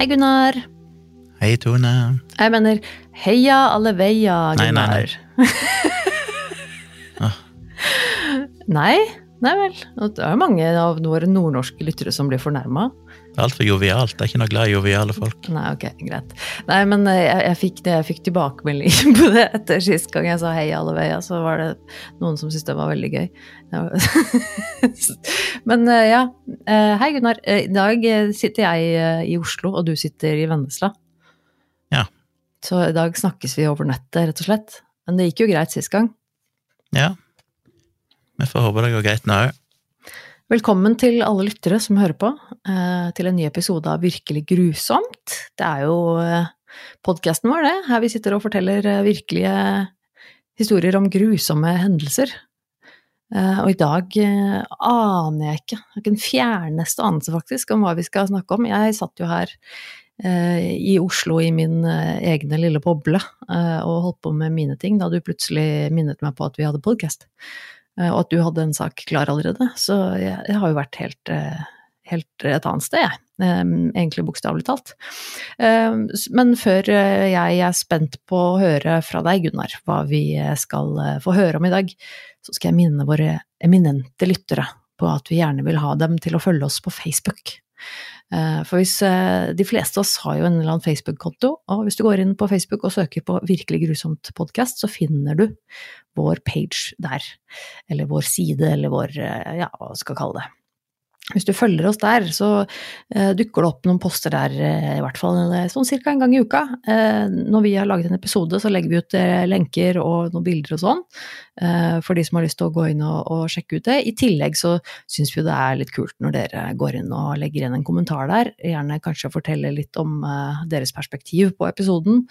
Hei, Gunnar. Hei, Tone. Jeg mener heia alle veia, Nei, nei, nei. Gunnar. nei, nei vel. Det er jo mange av våre nordnorske lyttere som blir fornærma. Det altfor jovialt. Jeg er ikke noe glad i joviale folk. Nei, ok, greit. Nei, men eh, jeg, jeg, fikk, det, jeg fikk tilbakemelding på det etter sist gang jeg sa hei alle veier, så var det noen som syntes det var veldig gøy. Men eh, ja, eh, hei Gunnar. I dag sitter jeg i Oslo, og du sitter i Vennesla. Ja. Så i dag snakkes vi over nettet, rett og slett. Men det gikk jo greit sist gang. Ja. Vi får håpe det går greit nå òg. Velkommen til alle lyttere som hører på, eh, til en ny episode av Virkelig grusomt. Det er jo eh, podkasten vår, det, her vi sitter og forteller eh, virkelige historier om grusomme hendelser. Og i dag aner jeg ikke, jeg har ikke den fjerneste anelse faktisk om hva vi skal snakke om. Jeg satt jo her i Oslo i min egne lille boble og holdt på med mine ting da du plutselig minnet meg på at vi hadde podkast. Eh, og at du hadde en sak klar allerede. Så jeg, jeg har jo vært helt, eh, helt et annet sted, jeg. Egentlig bokstavelig talt. Men før jeg er spent på å høre fra deg, Gunnar, hva vi skal få høre om i dag, så skal jeg minne våre eminente lyttere på at vi gjerne vil ha dem til å følge oss på Facebook. Eh, for hvis eh, De fleste av oss har jo en eller annen Facebook-konto, og hvis du går inn på Facebook og søker på Virkelig grusomt podkast, så finner du vår page der. Eller vår side, eller vår eh, ja, hva skal kalle det. Hvis du følger oss der, så uh, dukker det opp noen poster der uh, i hvert fall sånn cirka en gang i uka. Uh, når vi har laget en episode, så legger vi ut lenker og noen bilder og sånn. for de som har lyst til å gå inn og, og sjekke ut det. I tillegg så syns vi det er litt kult når dere går inn og legger igjen en kommentar der. Gjerne kanskje fortelle litt om deres perspektiv på episoden.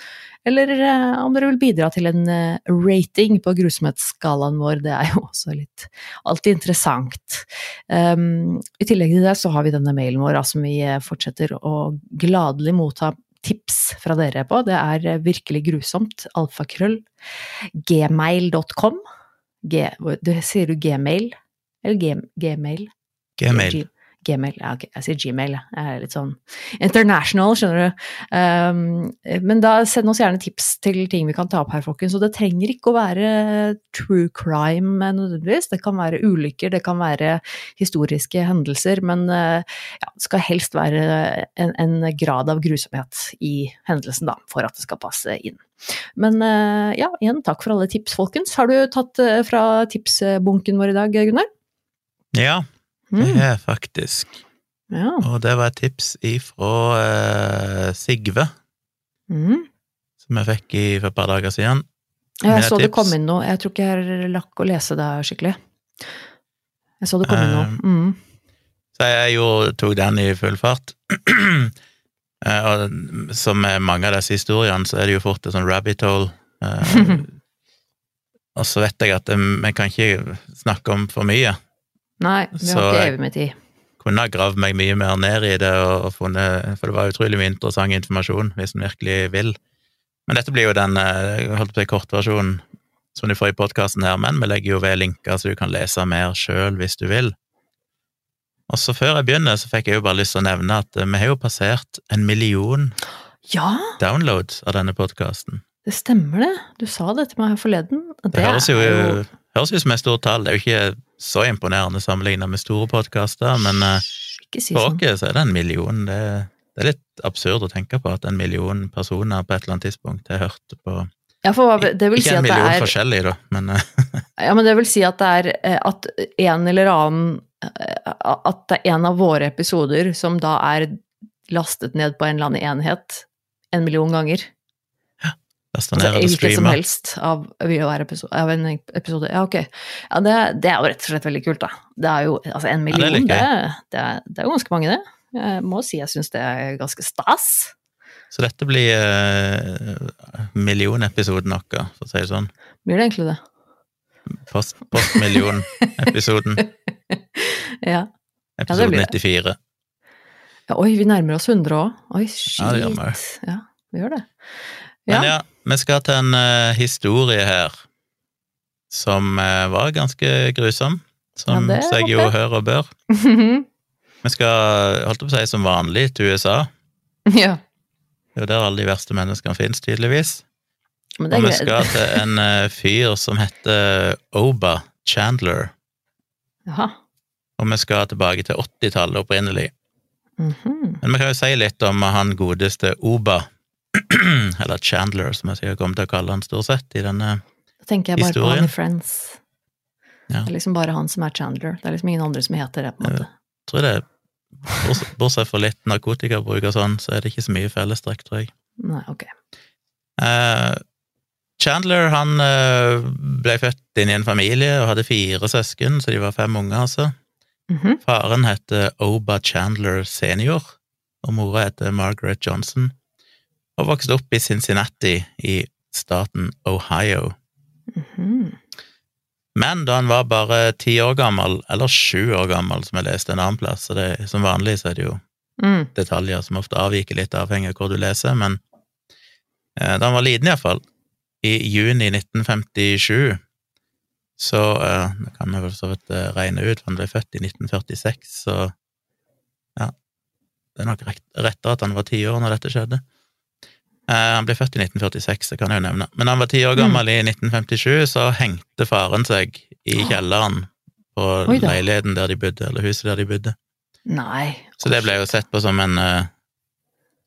Eller om dere vil bidra til en rating på grusomhetsskalaen vår. Det er jo også litt alltid interessant. Um, tillegg til det så har vi denne mailen vår som vi eh, fortsetter å gladelig motta tips fra dere på. Det er eh, virkelig grusomt. Alfakrøll. Gmail.com. G, sier du gmail? Eller gmail? Gmail. Gmail. Ja, okay. jeg sier Gmail, jeg er litt sånn international, skjønner du. Um, men da send oss gjerne tips til ting vi kan ta opp her, folkens. Og det trenger ikke å være true crime nødvendigvis. Det kan være ulykker, det kan være historiske hendelser, men uh, ja, det skal helst være en, en, grad av grusomhet i hendelsen, da, for at det skal passe inn. Men uh, ja, igjen takk for alle tips, folkens. Har du tatt uh, fra tipsbunken vår i dag, Gunnar? Ja, det Mm. er faktisk. Ja. Og det var et tips ifra eh, Sigve, Mm. som jeg fikk i, for et par dager siden. Ja, jeg Med så det tips. kom inn noe. Jeg tror ikke jeg lakk å lese det skikkelig. Jeg så det kom inn noe. Um, Mm. Så jeg jo tok den i full fart. Eh, og som med mange av disse historiene, så er det jo fort et sånn rabbit hole. Eh, og så vet jeg at eh, vi kan ikke snakke om for mye. Nei, vi har ikke evig med tid. Kunne ha gravd meg mye mer ned i det, og, funnet, for det var utrolig mye interessant informasjon, hvis en virkelig vil. Men dette blir jo den eh, jeg holdt på å si kortversjonen som du får i podkasten her, men vi legger jo ved linker så du kan lese mer sjøl hvis du vil. Og så før jeg begynner, så fikk jeg jo bare lyst til å nevne at eh, vi har jo passert en million Ja, downloads av denne podkasten. det stemmer det. Du sa det til meg her forleden. Det, høres jo, er høres ut som et stort tall. Det er jo ikke så imponerende sammenlignet med store podkaster, men eh, si for sånn. oss så er det en million. Det, det er litt absurd å tenke på at en million personer på et eller annet tidspunkt har hørt på Ja, for vil si Ikke en million er forskjellige, da, men eh, Ja, men det vil si at det er eh, at en eller annen At det er en av våre episoder som da er lastet ned på en eller annen enhet en million ganger. Altså hvilket som helst av, episode, av en episode. Ja, ok. Ja, det, det er jo rett og slett veldig kult, da. Det er jo altså en million, ja, det, er det, er, det er jo ganske mange, det. Jeg må si jeg syns det er ganske stas. Så dette blir uh, millionepisoden vår, for å si det sånn. Blir det egentlig det? Post, Postmillionepisoden. Ja. Episode ja, 94. ja. Oi, vi nærmer oss 100 òg. Oi, shit. Ja, det gjør vi. Ja, vi gjør det. Men ja, vi skal til en uh, historie her som uh, var ganske grusom, som Ja, seg jo håper hør og bør. Vi skal, holdt på å si, som vanlig til USA. Ja. Det er jo der alle de verste menneskene finnes, tydeligvis. Men Og vi skal til en uh, fyr som heter Oba Chandler. Jaha. Og vi skal tilbake til 80-tallet opprinnelig. Mhm. Men vi kan jo si litt om han godeste Oba, eller Chandler, som jeg sikkert kommer til å kalle han stort sett i denne Da tenker jeg bare på Historien. han i Friends. Ja. Det er liksom bare han som er Chandler. Det er liksom ingen andre som heter det, på en måte. Jeg tror det Bortsett fra litt narkotikabruk og sånn, så er det ikke så mye fellestrekk, tror jeg. Nei, ok. Eh, Chandler han eh, ble født inn i en familie og hadde fire søsken, så de var fem unger, altså. Mhm. Faren heter Oba Chandler senior, og mora heter Margaret Johnson, og vokste opp i Cincinnati i staten Ohio. Mhm. Men da han var bare ti år gammel, eller sju år gammel, som jeg leste en annen plass, så det, som vanlig så er det jo Mm. detaljer som ofte avviker litt avhengig av hvor du leser, men eh, da han var liten iallfall, i juni 1957, så eh, Det kan vi vel så vidt eh, regne ut, for han ble født i 1946, så ja Det er nok rett, rettere at han var ti år når dette skjedde. Eh, han ble født i 1946, det kan jeg jo nevne. Men da han var ti år Mm. gammel i 1957, så hengte faren seg i kjelleren på Oi leiligheten der de bodde, eller huset der de bodde. Nei. Så det ble jo sett på som en eh,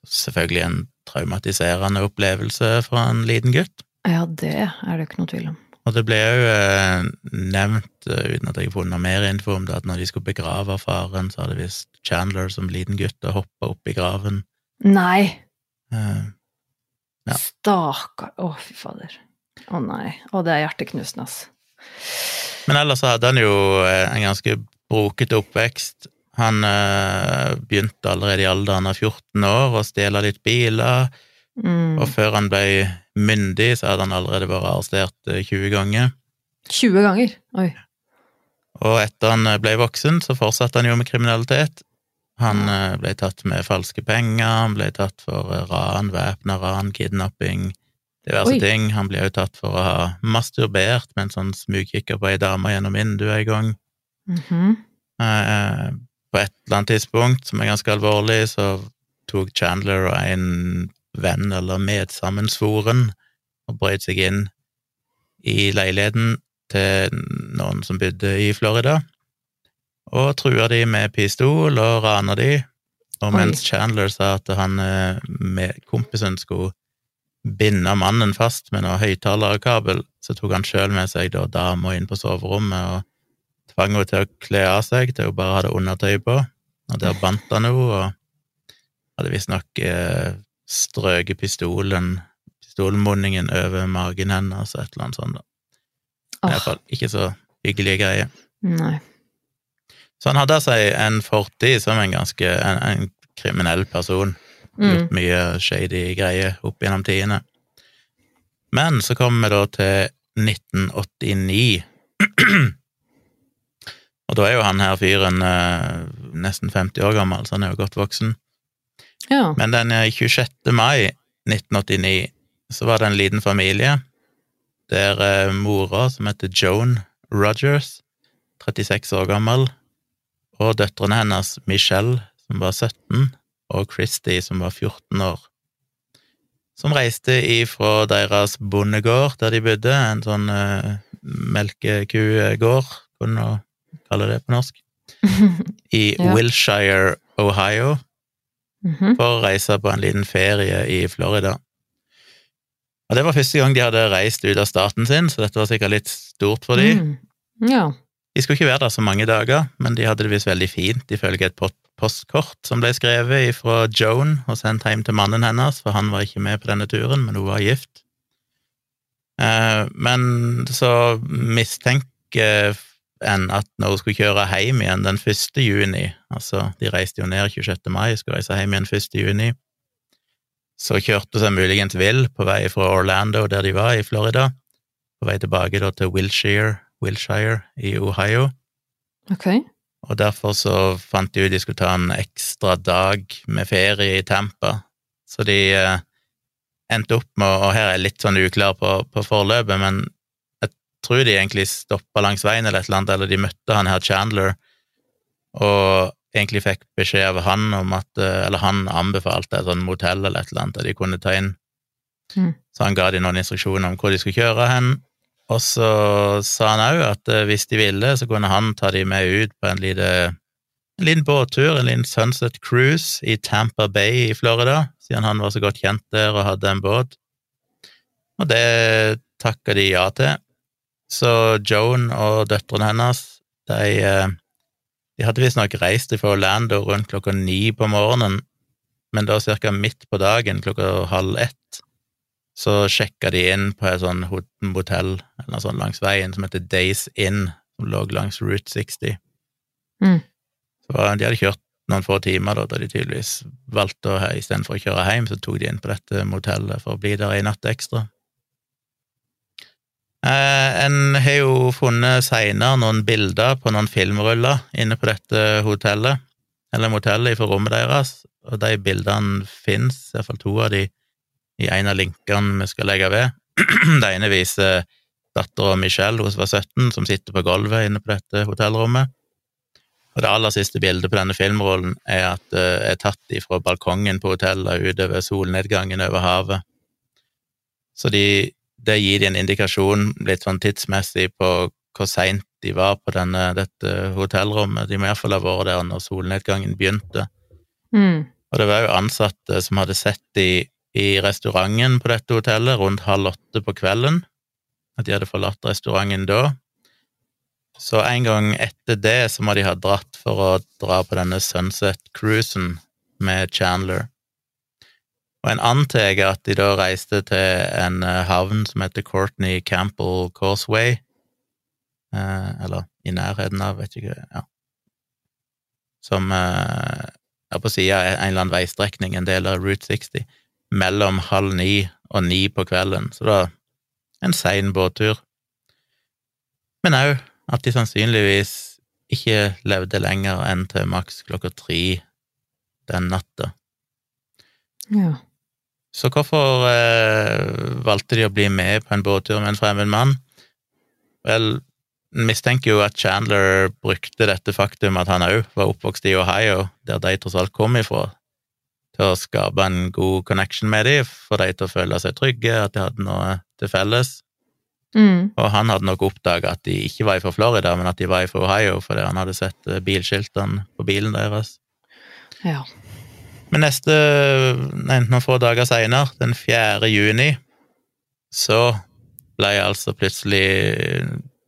Selvfølgelig en traumatiserende opplevelse for en liten gutt. Ja, det er det ikke noe tvil om. Og det ble jo eh, nevnt, uten at jeg har funnet mer info om det, at når de skulle begrave faren, så hadde visst Chandler som liten gutt hoppa opp i graven. Nei! Eh, Ja. Stakkar. Å, fy fader. Å nei. Å, det er hjerteknusende, ass. Men ellers så hadde han jo eh, en ganske brokete oppvekst. Han øh, begynte allerede i alderen av 14 år å stjele litt biler, Mm. og før han ble myndig, så hadde han allerede vært arrestert eh, 20 ganger. 20 ganger. Oi. Og etter han eh, ble voksen, så fortsatte han jo med kriminalitet. Han eh, ble tatt med falske penger, han ble tatt for eh, ran, væpna ran, kidnapping, diverse Oi. ting. Han ble også tatt for å ha masturbert mens han smugkikker på ei dame gjennom vinduet en gang. Mhm. Eh, på et eller annet tidspunkt, som er ganske alvorlig, så tok Chandler og en venn eller medsammensvoren og brøt seg inn i leiligheten til noen som bodde i Florida, og trua de med pistol og rana de, og Oi. mens Chandler sa at han eh, med kompisen skulle binde mannen fast med noe høyttalerkabel, så tok han sjøl med seg da dama inn på soverommet og tvang henne til å kle av seg, til hun bare hadde undertøy på, og der bandt han henne, og hadde visstnok eh, strøket pistolen, pistolmunningen over magen hennes, og et eller annet sånt. da. I hvert fall ikke så hyggelige greier. nei. Så han hadde seg en fortid som en ganske en, en kriminell person. Mm. Gjort mye shady greier opp gjennom tidene. Men så kommer vi da til 1989. Og da er jo han her fyren eh, nesten 50 år gammel, så han er jo godt voksen. Ja. Men den eh, 26. mai 1989 så var det en liten familie der eh, mora, som heter Joan Rogers, 36 år gammel, og døtrene hennes, Michelle, som var 17, og Christy, som var 14 år, som reiste ifra deres bondegård der de bodde, en sånn uh, melkekugård, kunne man kalle det på norsk, i Ja. Wilshire, Ohio, Mhm. for å reise på en liten ferie i Florida. Og det var første gang de hadde reist ut av staten sin, så dette var sikkert litt stort for dem. Mm. Ja. De skulle ikke være der så mange dager, men de hadde det visst veldig fint, ifølge et postkort som ble skrevet fra Joan og sendt hjem til mannen hennes, for han var ikke med på denne turen, men hun var gift. Eh, Men så mistenker en at når hun skulle kjøre hjem igjen den 1. juni, altså de reiste jo ned 26. mai, skulle reise hjem igjen 1. juni, så kjørte hun seg muligens vill på vei fra Orlando, der de var, i Florida, på vei tilbake da til Wilshire, Wilshire i Ohio. Okay. Og derfor så fant de ut de skulle ta en ekstra dag med ferie i Tampa. Så de eh, endte opp med, og her er jeg litt sånn uklar på, på forløpet, men jeg tror de egentlig stoppa langs veien eller et eller annet, eller de møtte han her Chandler, og egentlig fikk beskjed av han om at eh, Eller han anbefalte et sånt motell eller et eller annet der de kunne ta inn. Mm. Så han ga de noen instruksjoner om hvor de skulle kjøre hen. Og så sa han òg at eh, hvis de ville, så kunne han ta de med ut på en, lite, en liten båttur, en liten Sunset Cruise i Tampa Bay i Florida, siden han var så godt kjent der og hadde en båt. Og det takka de ja til. Så Joan og døtrene hennes, de, eh, de hadde visstnok reist fra Orlando rundt klokka ni på morgenen, men da cirka midt på dagen, klokka halv ett, så sjekka de inn på et sånn hotell eller noe sånt langs veien som heter Days Inn, som lå langs Route 60. Mm. Så de hadde kjørt noen få timer da, da de tydeligvis valgte å istedenfor å kjøre hjem, så tok de inn på dette motellet for å bli der en natt ekstra. Eh, en har jo funnet seinere noen bilder på noen filmruller inne på dette hotellet, eller motellet fra rommet deres, og de bildene fins, iallfall to av de, i en av linkene vi skal legge ved. Det ene viser dattera Michelle, hun som var 17, som sitter på gulvet inne på dette hotellrommet. Og det aller siste bildet på denne filmrollen er at det er tatt ifra balkongen på hotellet utover solnedgangen over havet. Så de, det gir de en indikasjon litt sånn tidsmessig på hvor seint de var på denne, dette hotellrommet. De må iallfall ha vært der når solnedgangen begynte. Mm. Og det var jo ansatte som hadde sett de i restauranten på dette hotellet rundt halv åtte på kvelden, at de hadde forlatt restauranten da. Så en gang etter det så må de ha dratt for å dra på denne Sunset-cruisen med Chandler. Og en antar at de da reiste til en eh, havn som heter Courtney Campbell Causeway, eh, eller i nærheten av, vet ikke, ja, som eh, er på sida av en eller annen veistrekning, en del av Route 60, mellom halv ni og ni på kvelden, så var en sein båttur. Men òg at de sannsynligvis ikke levde lenger enn til maks klokka tre den natta. Ja. Så hvorfor eh, valgte de å bli med på en båttur med en fremmed mann? Vel, en mistenker jo at Chandler brukte dette faktum at han òg var oppvokst i Ohio, der de tross alt kom ifra, til å skape en god connection med dem, få dem til å føle seg trygge, at de hadde noe til felles. Mm. Og han hadde nok oppdaga at de ikke var fra Florida, men at de var fra Ohio, fordi han hadde sett eh, bilskiltene på bilen deres. Ja. Men neste, nei, noen få dager seinere, den 4. juni, så ble altså plutselig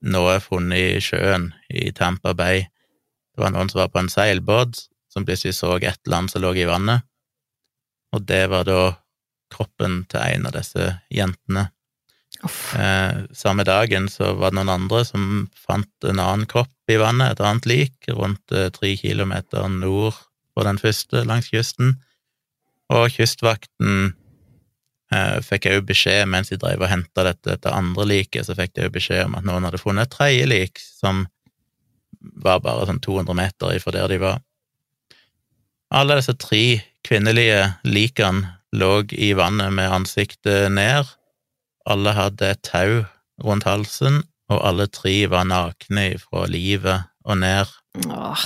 noe funnet i sjøen i Tampa Bay. Det var noen som var på en seilbåt, som plutselig så et eller annet som lå i vannet, og det var da kroppen til en av disse jentene. Eh, samme dagen så var det noen andre som fant en annen kropp i vannet, et annet lik, rundt eh, tre kilometer nord på den første langs kysten. Og kystvakten eh, fikk òg beskjed, mens de drev og henta dette, dette andre liket, så fikk de òg beskjed om at noen hadde funnet et tredje lik som var bare sånn 200 meter ifra der de var. Alle disse tre kvinnelige likene lå i vannet med ansiktet ned. Alle hadde et tau rundt halsen, og alle tre var nakne fra livet og ned. Åh.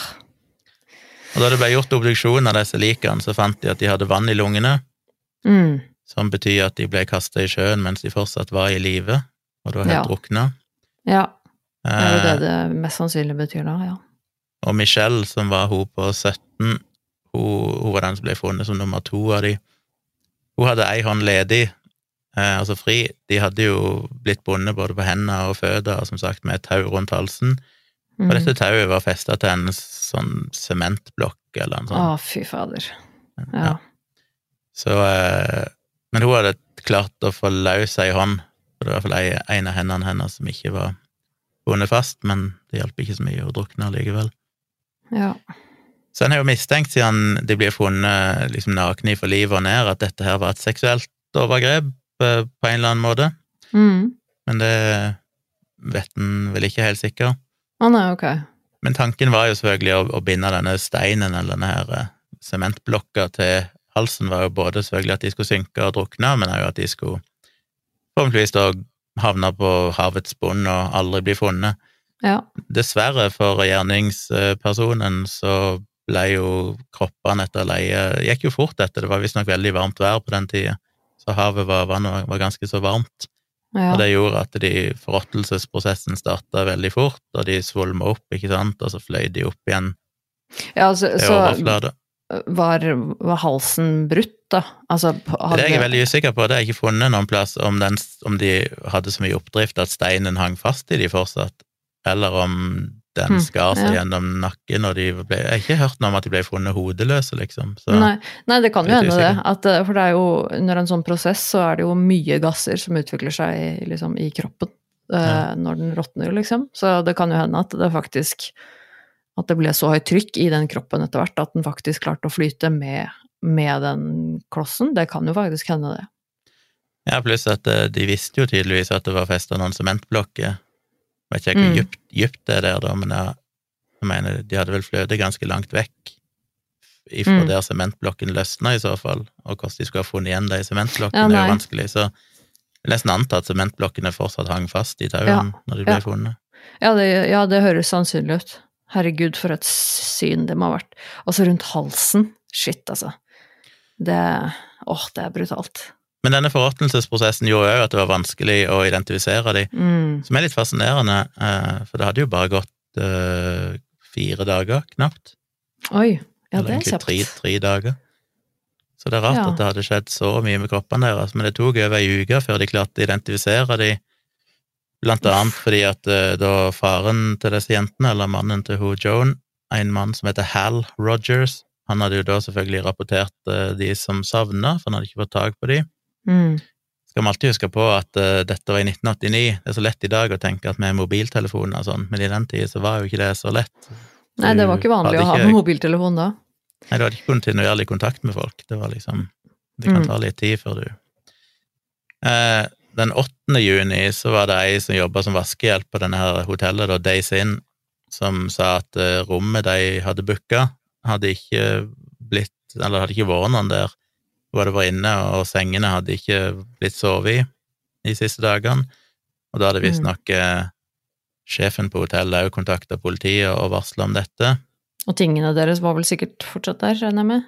Og da det ble gjort obduksjon av disse likene, så fant de at de hadde vann i lungene, Mm. som betyr at de ble kasta i sjøen mens de fortsatt var i live, og da helt Ja. drukna. Ja, det er jo det Eh, det mest sannsynlig betyr da, ja. og Michelle, som var hun på 17, hun, hun var den som ble funnet som nummer to av de. Hun hadde ei hånd ledig, eh, altså fri. De hadde jo blitt bundet både på hendene og føtter, som sagt med et tau rundt halsen. Mm. Og dette tauet var festa til en sånn sementblokk eller noe sånt. Å, fy fader. Ja. Så eh, Men hun hadde klart å få løs ei hånd, det var i hvert fall en av hendene hennes som ikke var bundet fast, men det hjalp ikke så mye, å drukne likevel. Ja. Så en har jo mistenkt, siden de blir funnet liksom nakne fra livet og ned, at dette her var et seksuelt overgrep eh, på en eller annen måte, Mm. men det vet en vel ikke helt sikker. Å nei, ok. Men tanken var jo selvfølgelig å, å binde denne steinen eller denne her eh, sementblokka til halsen, var jo både selvfølgelig at de skulle synke og drukne, men òg at de skulle forhåpentligvis da havne på havets bunn og aldri bli funnet. Ja. Dessverre for gjerningspersonen så ble jo kroppene etter leie Gikk jo fort etter, det var visstnok veldig varmt vær på den tida, så havet var, vannet var ganske så varmt. Ja. Og det gjorde at de forråtelsesprosessen starta veldig fort, og de svulma opp, ikke sant, og så fløy de opp igjen ja, altså, til så var, var halsen brutt, da? Altså, Det er jeg veldig usikker på, det har jeg ikke funnet noen plass om, den, om de hadde så mye oppdrift at steinen hang fast i de fortsatt, eller om den Hmm, skar seg ja. gjennom nakken, og de ble Jeg har ikke hørt noe om at de ble funnet hodeløse, liksom. Så Nei, nei, det kan jo hende det. At, eh, for det er jo, under en sånn prosess så er det jo mye gasser som utvikler seg liksom, i kroppen eh, Ja. når den råtner, liksom. Så det kan jo hende at det faktisk At det ble så høyt trykk i den kroppen etter hvert at den faktisk klarte å flyte med, med den klossen. Det kan jo faktisk hende, det. Ja, pluss at eh, de visste jo tydeligvis at det var festa noen sementblokker. Vet ikke hvor Mm. dypt, dypt det er der, da, men jeg, jeg mener de hadde vel fløtet ganske langt vekk ifra Mm. der sementblokken løsna, i så fall. Og hvordan de skulle ha funnet igjen de Ja, sementblokkene, er jo vanskelig. Så jeg nesten antar at sementblokkene fortsatt hang fast i tauene Ja, når de ble ja. funnet. Ja det, ja, det høres sannsynlig ut. Herregud, for et syn det må ha vært. Altså rundt halsen. Shit, altså. Det Åh, det er brutalt. Men denne forråtnelsesprosessen gjorde jo at det var vanskelig å identifisere de, Mm. som er litt fascinerende, eh, for det hadde jo bare gått uh, fire dager, knapt. Oi. Ja, eller det er kjapt. tre, tre dager. Så det er rart Ja. at det hadde skjedd så mye med kroppene deres, men det tok over ei uke før de klarte å identifisere de, blant annet fordi at eh, da faren til disse jentene, eller mannen til hun Joan, en mann som heter Hal Rogers, han hadde jo da selvfølgelig rapportert de som savna, for han hadde ikke fått tak på de. Mm. Skal vi alltid huske på at uh, dette var i 1989, det er så lett i dag å tenke at med mobiltelefoner og sånn, men i den tida så var jo ikke det så lett. Nei, det var ikke vanlig ikke, å ha med mobiltelefon da. Nei, du hadde ikke kontinuerlig kontakt med folk. Det var liksom Det kan Mm. ta litt tid før du uh, Den 8. juni så var det ei som jobba som vaskehjelp på denne her hotellet, da, Days Inn, som sa at uh, rommet de hadde booka, hadde ikke blitt Eller hadde ikke vært noen der. Hun det var inne, og sengene hadde ikke blitt sovet i de siste dagene. Og da hadde visstnok mm. sjefen på hotellet òg kontakta politiet og varsla om dette. Og tingene deres var vel sikkert fortsatt der, regner jeg med?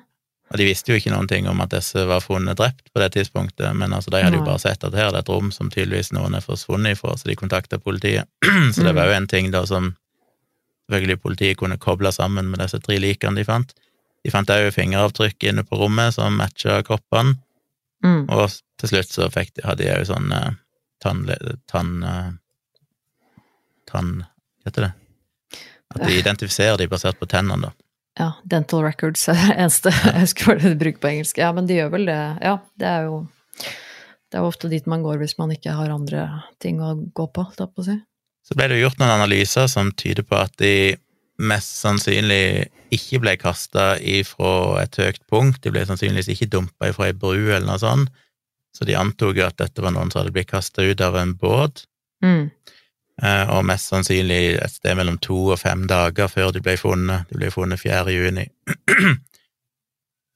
Og de visste jo ikke noen ting om at disse var funnet drept på det tidspunktet, men altså, de hadde jo bare sett at her er det et rom som tydeligvis noen er forsvunnet ifra, så de kontakta politiet. så det Mm. var jo en ting da som selvfølgelig politiet kunne koble sammen med disse tre likene de fant. De fant òg fingeravtrykk inne på rommet som matcha kroppene, Mm. og til slutt så fikk de, hadde de òg sånn tann... Tann... eh, Tann... Hva heter det? At de identifiserer de basert på tennene, da. Ja, dental records er det eneste jeg husker hva det bruker på engelsk. Ja, men de gjør vel det. Ja, det er jo Det er jo ofte dit man går hvis man ikke har andre ting å gå på, holdt jeg på å si. Så ble det jo gjort noen analyser som tyder på at de mest sannsynlig ikke ble kasta ifra et høyt punkt, de ble sannsynligvis ikke dumpa ifra ei bru eller noe sånt, så de antok jo at dette var noen som hadde blitt kasta ut av en båt, Mm. eh, og mest sannsynlig et sted mellom to og fem dager før de ble funnet. De ble funnet 4. juni.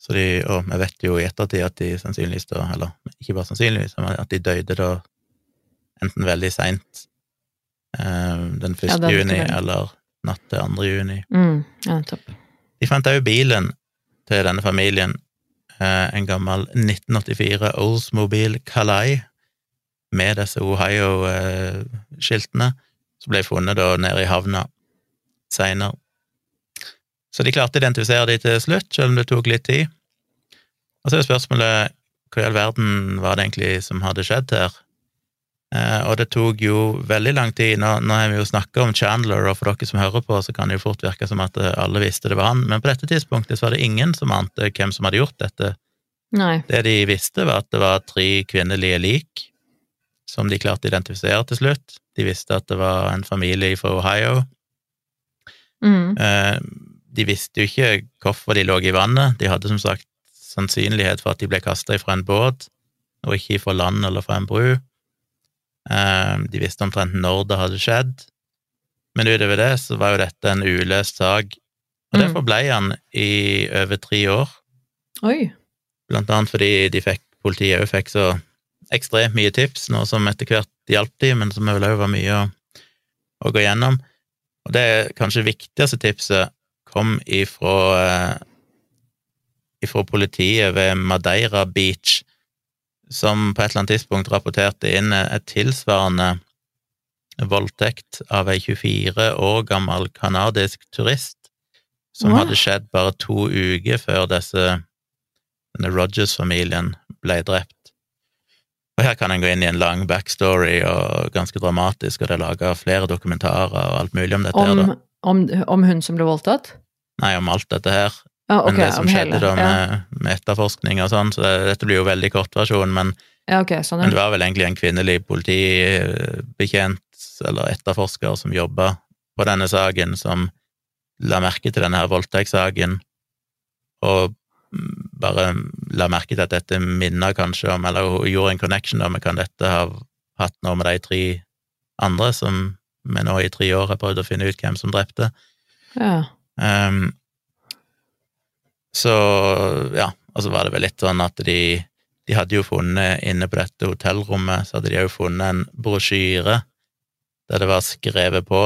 Så de, og vi vet jo i ettertid at de sannsynligvis da, eller ikke bare sannsynligvis, men at de døde da enten veldig seint eh, den 1. Ja, juni eller natt til 2. juni. Mm. Ja. De fant òg bilen til denne familien, eh, en gammel 1984 Oldsmobile Calais med disse Ohio-skiltene, som ble funnet da nede i havna seinere. Så de klarte å identifisere de til slutt, selv om det tok litt tid. Og så er spørsmålet hva i all verden var det egentlig som hadde skjedd her? Eh, og det tok jo veldig lang tid. Nå, nå har vi jo snakka om Chandler, og for dere som hører på, så kan det jo fort virke som at eh, alle visste det var han, men på dette tidspunktet så var det ingen som ante hvem som hadde gjort dette. Nei. Det de visste, var at det var tre kvinnelige lik som de klarte å identifisere til slutt. De visste at det var en familie fra Ohio. Mm. Eh, De visste jo ikke hvorfor de lå i vannet. De hadde som sagt sannsynlighet for at de ble kasta fra en båt, og ikke fra land eller fra en bru. Eh, De visste omtrent når det hadde skjedd, men utover det så var jo dette en uløst sak, og Mm. derfor ble han i over tre år. Oi. Blant annet fordi de fikk, politiet òg fikk så ekstremt mye tips, noe som etter hvert hjalp de, men som vel òg var mye å, å gå gjennom. Og det kanskje viktigste tipset kom ifra, eh, ifra politiet ved Madeira Beach, som på et eller annet tidspunkt rapporterte inn et tilsvarende voldtekt av ei 24 år gammel canadisk turist, som Hva? hadde skjedd bare to uker før disse, denne Rogers-familien ble drept. Og her kan en gå inn i en lang backstory og ganske dramatisk, og det er laga flere dokumentarer og alt mulig om dette her, da. Om, om, om hun som ble voldtatt? Nei, om alt dette her. Ja, okay, men det som skjedde hele. da ja. med, med etterforskning og sånn, så det, dette blir jo veldig kortversjon, men, ja, okay, sånn, men det var vel egentlig en kvinnelig politibetjent eller etterforsker som jobba på denne saken, som la merke til denne her voldtektssaken, og bare la merke til at dette minner kanskje om, eller hun gjorde en connection da men kan dette ha hatt noe med de tre andre som vi nå i tre år har prøvd å finne ut hvem som drepte. ja. Ehm, så ja, og så var det vel litt sånn at de, de hadde jo funnet inne på dette hotellrommet, så hadde de jo funnet en brosjyre der det var skrevet på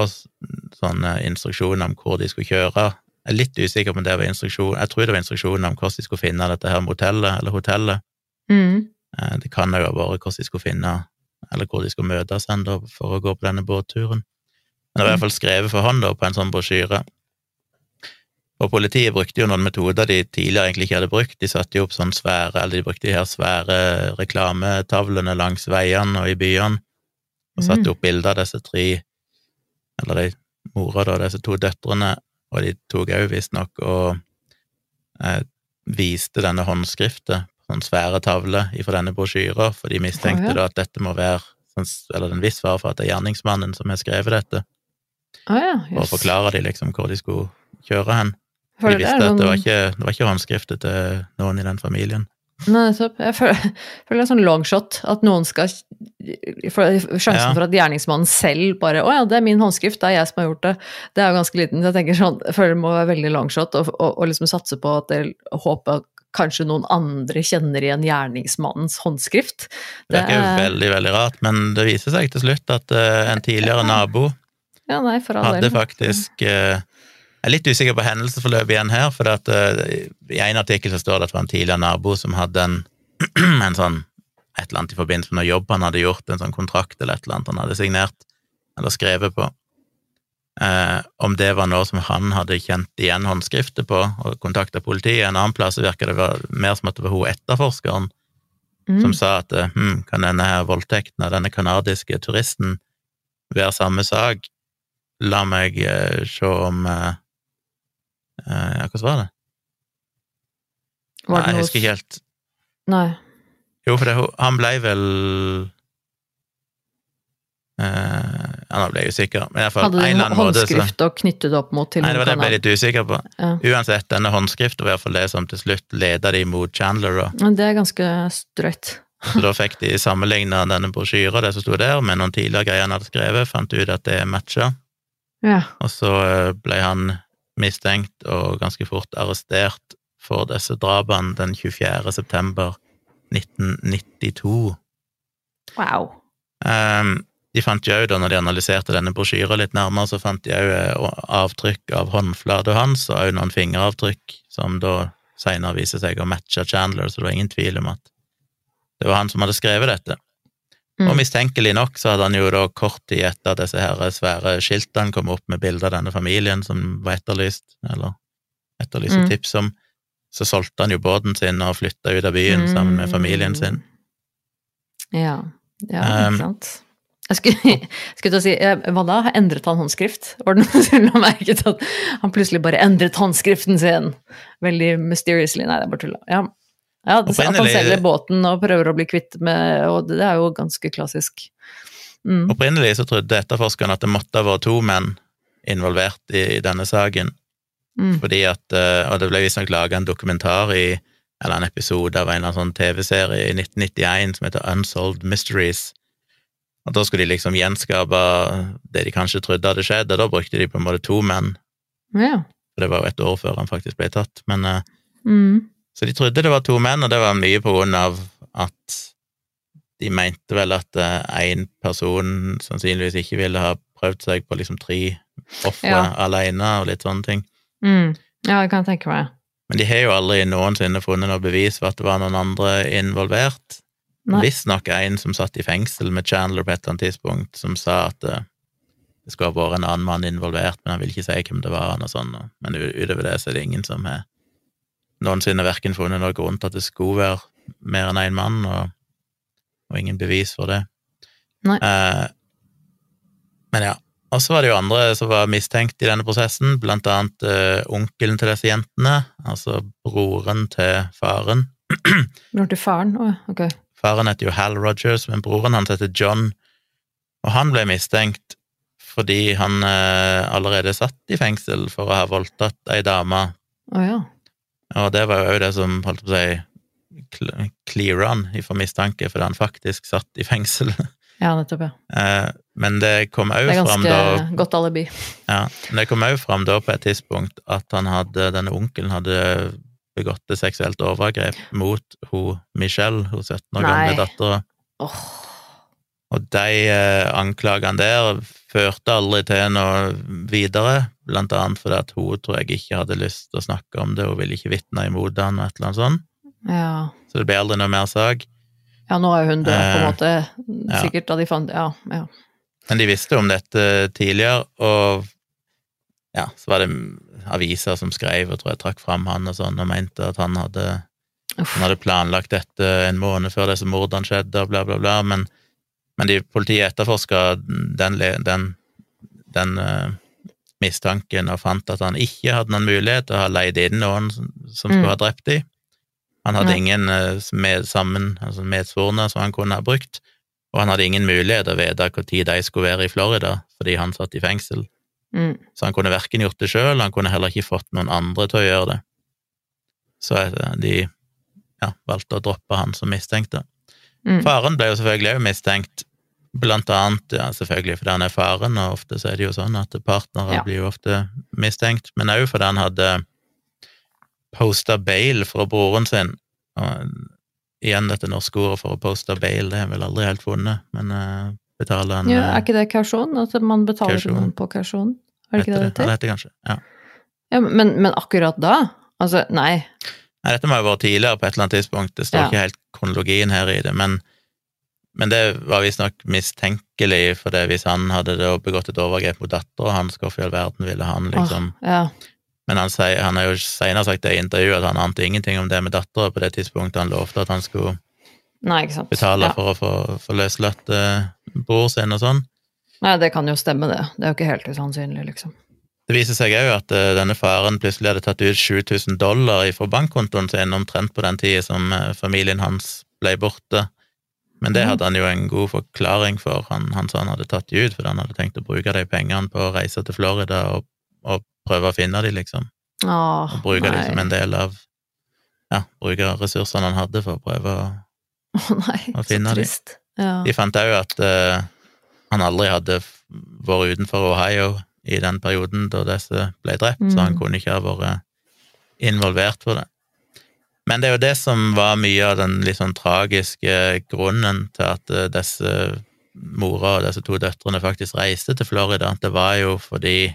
sånne instruksjoner om hvor de skulle kjøre. Jeg er litt usikker på om det var instruksjon, jeg tror det var instruksjoner om hvordan de skulle finne dette her motellet, eller hotellet. Mm. Eh, Det kan jo ha vært hvordan de skulle finne, eller hvor de skulle møtes enda for å gå på denne båtturen. Men det var i hvert fall skrevet for hånd da, på en sånn brosjyre. Og politiet brukte jo noen metoder de tidligere egentlig ikke hadde brukt. De satte jo opp sånn svære, eller de brukte de her svære reklametavlene langs veiene og i byene, og satte Mm. opp bilder av disse tre, eller de mora da, disse to døtrene, og de tok òg visstnok og eh, viste denne håndskriftet på sånne svære tavle ifra denne brosjyra, for de mistenkte oh, ja. da at dette må være sånn, eller en viss fare for at det er gjerningsmannen som har skrevet dette, Oh, ja, yes. Og forklarer de liksom hvor de skulle kjøre hen. De det er visste at det sånn- var ikke, det var ikke håndskriftet til noen i den familien. Nei, nettopp. Jeg føler, føler det er sånn longshot, at noen skal Sjansen Ja. for at gjerningsmannen selv bare 'Å ja, det er min håndskrift, det er jeg som har gjort det', det er jo ganske liten. Så jeg tenker sånn, jeg føler det må være veldig longshot og, og liksom satse på at det håper at kanskje noen andre kjenner igjen gjerningsmannens håndskrift. Det virker jo veldig, veldig rart, men det viser seg til slutt at uh, en tidligere nabo Ja, nei, hadde faktisk eh, Jeg er litt usikker på hendelsesforløpet igjen her, for at, uh, i en artikkel så står det at det var en tidligere nabo som hadde en, en sånn et eller annet i forbindelse med noe jobb han hadde gjort, en sånn kontrakt eller et eller annet han hadde signert eller skrevet på. Eh, om det var noe som han hadde kjent igjen håndskriftet på og kontakta politiet. En annen plass så virker det mer som at det var hun etterforskeren Mm. som sa at eh, hm, kan denne her voldtekten av denne kanadiske turisten være samme sak? La meg eh, se om eh, Ja, hvordan var det? Var Nei, jeg husker ikke helt. Nei. Jo, for det, han ble vel Uh, Ja, nå ble jeg usikker, men i fall Hadde du annen måte håndskrift og knyttet det opp mot til Nei, det var det jeg ble litt usikker på. Ja. Uansett, denne håndskriften var i hvert fall det som til slutt leda de mot Chandler, Og. Men det er ganske strøyt. Så da fikk de sammenligna denne brosjyra, det som sto der, med noen tidligere greier han hadde skrevet, fant ut at det matcha. Ja. Og så eh, ble han mistenkt og ganske fort arrestert for disse drapene den 24. september 1992. Wow. Um, de fant jo da når de analyserte denne brosjyra litt nærmere, så fant de òg avtrykk av håndflata hans, og òg noen fingeravtrykk, som da seinere viser seg å matche Chandler, så det var ingen tvil om at det var han som hadde skrevet dette. Mm. Og mistenkelig nok så hadde han jo da kort tid etter at disse her svære skiltene kom opp med bilder av denne familien som var etterlyst, eller etterlyst Mm. tips om, så solgte han jo båten sin og flytta ut av byen sammen med familien sin. Ja, ja Um, ikke sant. Jeg skulle, jeg skulle til å si, eh, hva da? Endret han håndskrift? Var det noen som la merke til at han plutselig bare endret håndskriften sin? Veldig mysteriously. Nei, det er bare tulla. Ja. Ja, at han selger båten og prøver å bli kvitt med Og det er jo ganske klassisk. Mm. Opprinnelig så trodde etterforskerne at det måtte ha vært to menn involvert i, i denne saken, Mm. fordi at, eh, og det ble visstnok laga en dokumentar i, eller en episode av en eller annen sånn TV-serie i 1991 som heter Unsolved Mysteries, og da skulle de liksom gjenskape det de kanskje trodde hadde skjedd, og da brukte de på en måte to menn, Ja. for det var jo et år før han faktisk ble tatt, men eh, Mm. Så de trodde det var to menn, og det var mye på grunn av at de mente vel at én person sannsynligvis ikke ville ha prøvd seg på liksom tre ofre Ja. alene og litt sånne ting. Mm. Ja, det kan jeg tenke meg. Men de har jo aldri noensinne funnet noe bevis for at det var noen andre involvert. Visstnok en som satt i fengsel med Chandler på et eller annet tidspunkt, som sa at eh, det skulle ha vært en annen mann involvert, men han vil ikke si hvem det var. og sånn. Men utover det så er det ingen som har noensinne verken funnet noen grunn til at det skulle være mer enn én mann, og, og ingen bevis for det. Eh, men ja. Og så var det jo andre som var mistenkt i denne prosessen, blant annet eh, onkelen til disse jentene, altså broren til faren. Broren til faren? Å, ok. Faren heter jo Hal Rogers, men broren hans heter John, og han ble mistenkt fordi han eh, allerede satt i fengsel for å ha voldtatt ei dame, Oh, ja. Og det var jo det som holdt på å si clear on ifra mistanke, fordi han faktisk satt i fengsel. Ja, nettopp, ja. Eh, Men det kom òg Det er ganske da godt alibi. Ja, men det kom òg fram da på et tidspunkt at han hadde, denne onkelen hadde begått et seksuelt overgrep mot hun Michelle, hun 17 år gamle dattera. Åh, Og de eh, anklagene der førte aldri til noe videre, blant annet fordi at hun tror jeg ikke hadde lyst til å snakke om det, hun ville ikke vitne imot han og et eller annet sånt. ja. Så det ble aldri noe mer sak. ja, nå er hun død, på en måte, måte. ja. Sikkert da de fant Ja, ja. Men de visste om dette tidligere, og ja, så var det aviser som skrev og tror jeg trakk fram han og sånn, og mente at han hadde, han hadde planlagt dette en måned før disse mordene skjedde, og bla, bla, bla, men, men de, politiet etterforska den, den, den uh, mistanken og fant at han ikke hadde noen mulighet til å ha leid inn noen som, som skulle Mm. ha drept dem. Han hadde Nei. ingen uh, med, sammen, altså medsvorne som han kunne ha brukt, og han hadde ingen mulighet til å vite når de skulle være i Florida, fordi han satt i fengsel. Mm. Så han kunne verken gjort det sjøl, han kunne heller ikke fått noen andre til å gjøre det. Så eh, de ja, valgte å droppe han som mistenkte. Mm. Faren ble jo selvfølgelig òg mistenkt, blant annet ja, selvfølgelig fordi han er faren, og ofte så er det jo sånn at partnere Ja. blir jo ofte mistenkt, men òg fordi han hadde posta bail fra broren sin. Og igjen dette norske ordet for å poste bail, det har jeg vel aldri helt funnet, men uh, betale en Ja, eh, er ikke det kausjon? At man betaler Kausjon. noen på kausjon? Er det ikke det det heter kanskje. Ja. Ja, men, men akkurat da? Altså, nei. Nei, dette må jo ha vært tidligere på et eller annet tidspunkt, det står Ja. ikke helt kronologien her i det, men, men det var visstnok mistenkelig, for det hvis han hadde begått et overgrep mot dattera hans, hvorfor i all verden ville han liksom oh, ja. Men han, sier, han har jo senere sagt det i intervjuet at han ante ingenting om det med dattera på det tidspunktet han lovte at han skulle Nei, betale ja. for å få, få løslatt uh, bror sin og sånn. Nei, det kan jo stemme, det. Det er jo ikke helt usannsynlig, liksom. Det viser seg òg at uh, denne faren plutselig hadde tatt ut 7000 dollar fra bankkontoen sin omtrent på den tida som uh, familien hans ble borte. Men det Mhm. hadde han jo en god forklaring for. Han, han sa han hadde tatt de ut fordi han hadde tenkt å bruke de pengene på å reise til Florida og, og prøve å finne de, liksom. Åh, Og bruke de som en del av Ja, bruke ressursene han hadde for å prøve å Å nei, å finne de. Ja. De fant òg at uh, han aldri hadde vært utenfor Ohio i den perioden da disse ble drept, så han Mm. kunne ikke ha vært involvert for det. Men det er jo det som var mye av den litt sånn tragiske grunnen til at eh, disse mora og disse to døtrene faktisk reiste til Florida. Det var jo fordi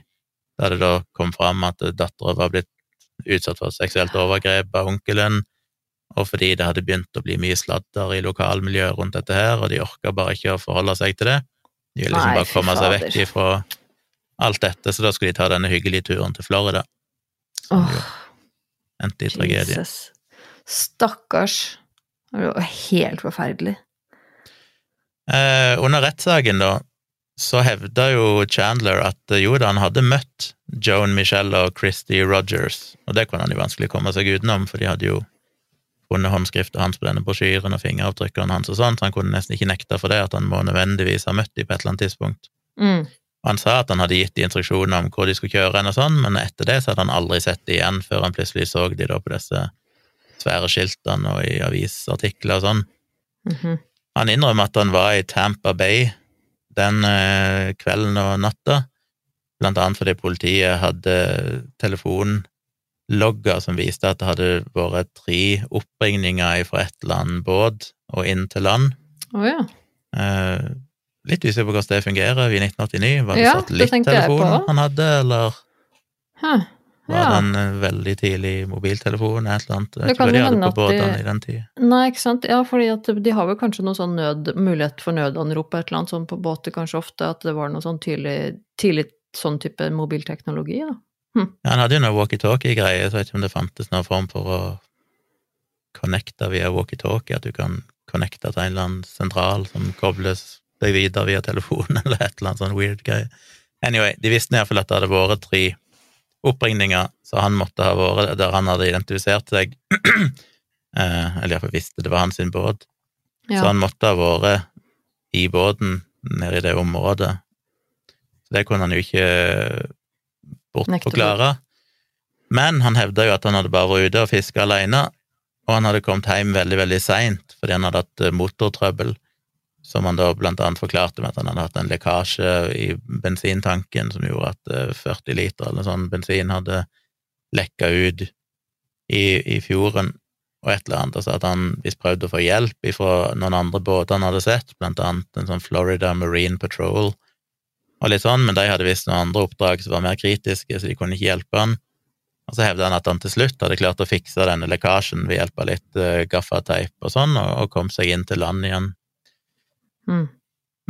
da det da kom fram at dattera var blitt utsatt for seksuelt overgrep av onkelen, og fordi det hadde begynt å bli mye sladder i lokalmiljøet rundt dette her, og de orka bare ikke å forholde seg til det. De ville liksom bare komme seg vekk ifra alt dette, så da skulle de ta denne hyggelige turen til Florida. Som jo endte i tragedie. Jesus. Stakkars. Det var helt forferdelig. Eh, under rettssaken, da, så hevda jo Chandler at eh, jo da, han hadde møtt Joan Michelle og Christy Rogers, og det kunne han jo vanskelig komme seg utenom, for de hadde jo funnet håndskriften hans på denne brosjyren og fingeravtrykkene hans og sånn, så han kunne nesten ikke nekta for det, at han må nødvendigvis ha møtt dem på et eller annet tidspunkt. Mm. Han sa at han hadde gitt de instruksjoner om hvor de skulle kjøre henne og sånn, men etter det så hadde han aldri sett de igjen før han plutselig så de da på disse svære skiltene og i avisartikler og sånn. Mhm. Han innrømmer at han var i Tampa Bay den eh, kvelden og natta, blant annet fordi politiet hadde telefonlogger som viste at det hadde vært tre oppringninger fra et eller annet båt og inn til land. Oh, ja. Eh, litt usikker på hvordan det fungerer i 1989. Var det Ja, satellittelefon han hadde, eller Huh. Var Ja. det en eh, veldig tidlig mobiltelefon, et eller annet? Jeg Det kan de jo hadde hende på at de- i den tida. Nei, ikke sant. Ja, fordi at de har vel kanskje noen sånn nød, mulighet for nødanrop et eller annet sånn på båter kanskje ofte, at det var noe sånn tidlig, tidlig sånn type mobilteknologi, da. Ja, han hadde jo noe walkietalkie-greie, så jeg vet ikke om det fantes noen form for å connecte via walkietalkie, at du kan connecte til en eller annen sentral som kobles deg videre via telefonen, eller et eller annet sånn weird greie. Anyway, de visste iallfall at det hadde vært tre oppringninger, så han måtte ha vært der han hadde identifisert seg, eh, eller iallfall visste det var hans båt, Ja. så han måtte ha vært i båten nede i det området. Så det kunne han jo ikke bortforklare. Men han hevda jo at han hadde bare vært ute og fiska alene, og han hadde kommet hjem veldig, veldig seint fordi han hadde hatt eh, motortrøbbel, som han da blant annet forklarte med at han hadde hatt en lekkasje i bensintanken som gjorde at eh, 40 liter eller sånn bensin hadde lekka ut i, i fjorden og et eller annet, og sa at han visst prøvde å få hjelp fra noen andre båter han hadde sett, blant annet en sånn Florida Marine Patrol og litt sånn, men de hadde visst noen andre oppdrag som var mer kritiske, så de kunne ikke hjelpe han. Og så hevda han at han til slutt hadde klart å fikse denne lekkasjen ved hjelp av litt uh, gaffateip og sånn, og, og kom seg inn til land igjen. Mm.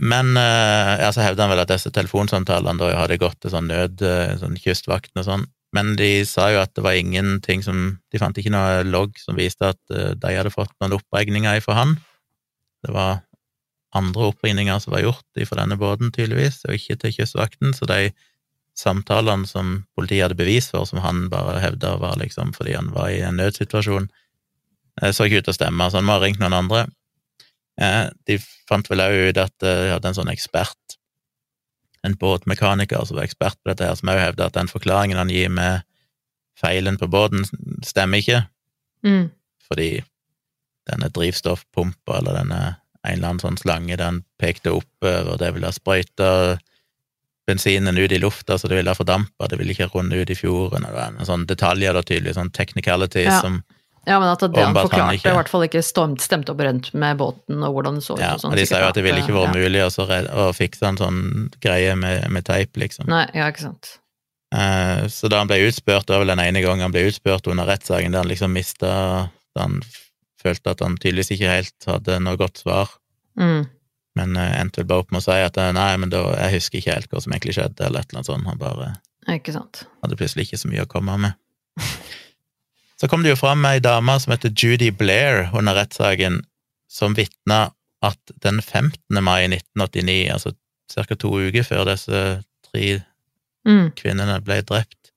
Men uh, ja, så hevder han vel at disse telefonsamtalene da hadde gått til sånn nød, uh, sånn kystvakten og sånn, men de sa jo at det var ingenting som De fant ikke noe logg som viste at uh, de hadde fått noen oppregninger fra han. Det var andre oppringninger som var gjort fra denne båten, tydeligvis, og ikke til kystvakten, så de samtalene som politiet hadde bevis for, som han bare hevda var liksom fordi han var i en nødsituasjon, eh, så ikke ut til å stemme, så han må ha ringt noen andre. Eh, De fant vel òg ut at eh, de hadde en sånn ekspert, en båtmekaniker som var ekspert på dette her, som òg hevda at den forklaringen han gir med feilen på båten, stemmer ikke, Mm. fordi denne drivstoffpumpa eller denne en eller annen sånn slange den pekte oppover, det ville ha sprøyta bensinen ut i lufta, så det ville ha fordampa, det ville ikke runde ut i fjorden, og det var en sånn detaljer, da, tydelig, sånn technicality Ja. som Ja, men at det han forklarte, i hvert fall ikke stemte, opp med båten og hvordan det så ut. Ja, og sånn, de sa jo at det ville ikke vært ja. mulig å å fikse en sånn greie med, med teip, liksom. Nei, ja, ikke sant. Eh, Så da han ble utspurt, det var vel den ene gangen han ble utspurt under rettssaken, der han liksom mista Da han følte at han tydeligvis ikke helt hadde noe godt svar, Mm. men eh, endte vel bare opp med å si at eh, nei, men da, jeg husker ikke helt hva som egentlig skjedde, eller et eller annet sånt. Han bare Ikke sant. hadde plutselig ikke så mye å komme med. Så kom det jo fram ei dame som heter Judy Blair under rettssaken, som vitna at den 15. mai 1989, altså ca. to uker før disse tre Mm. kvinnene ble drept,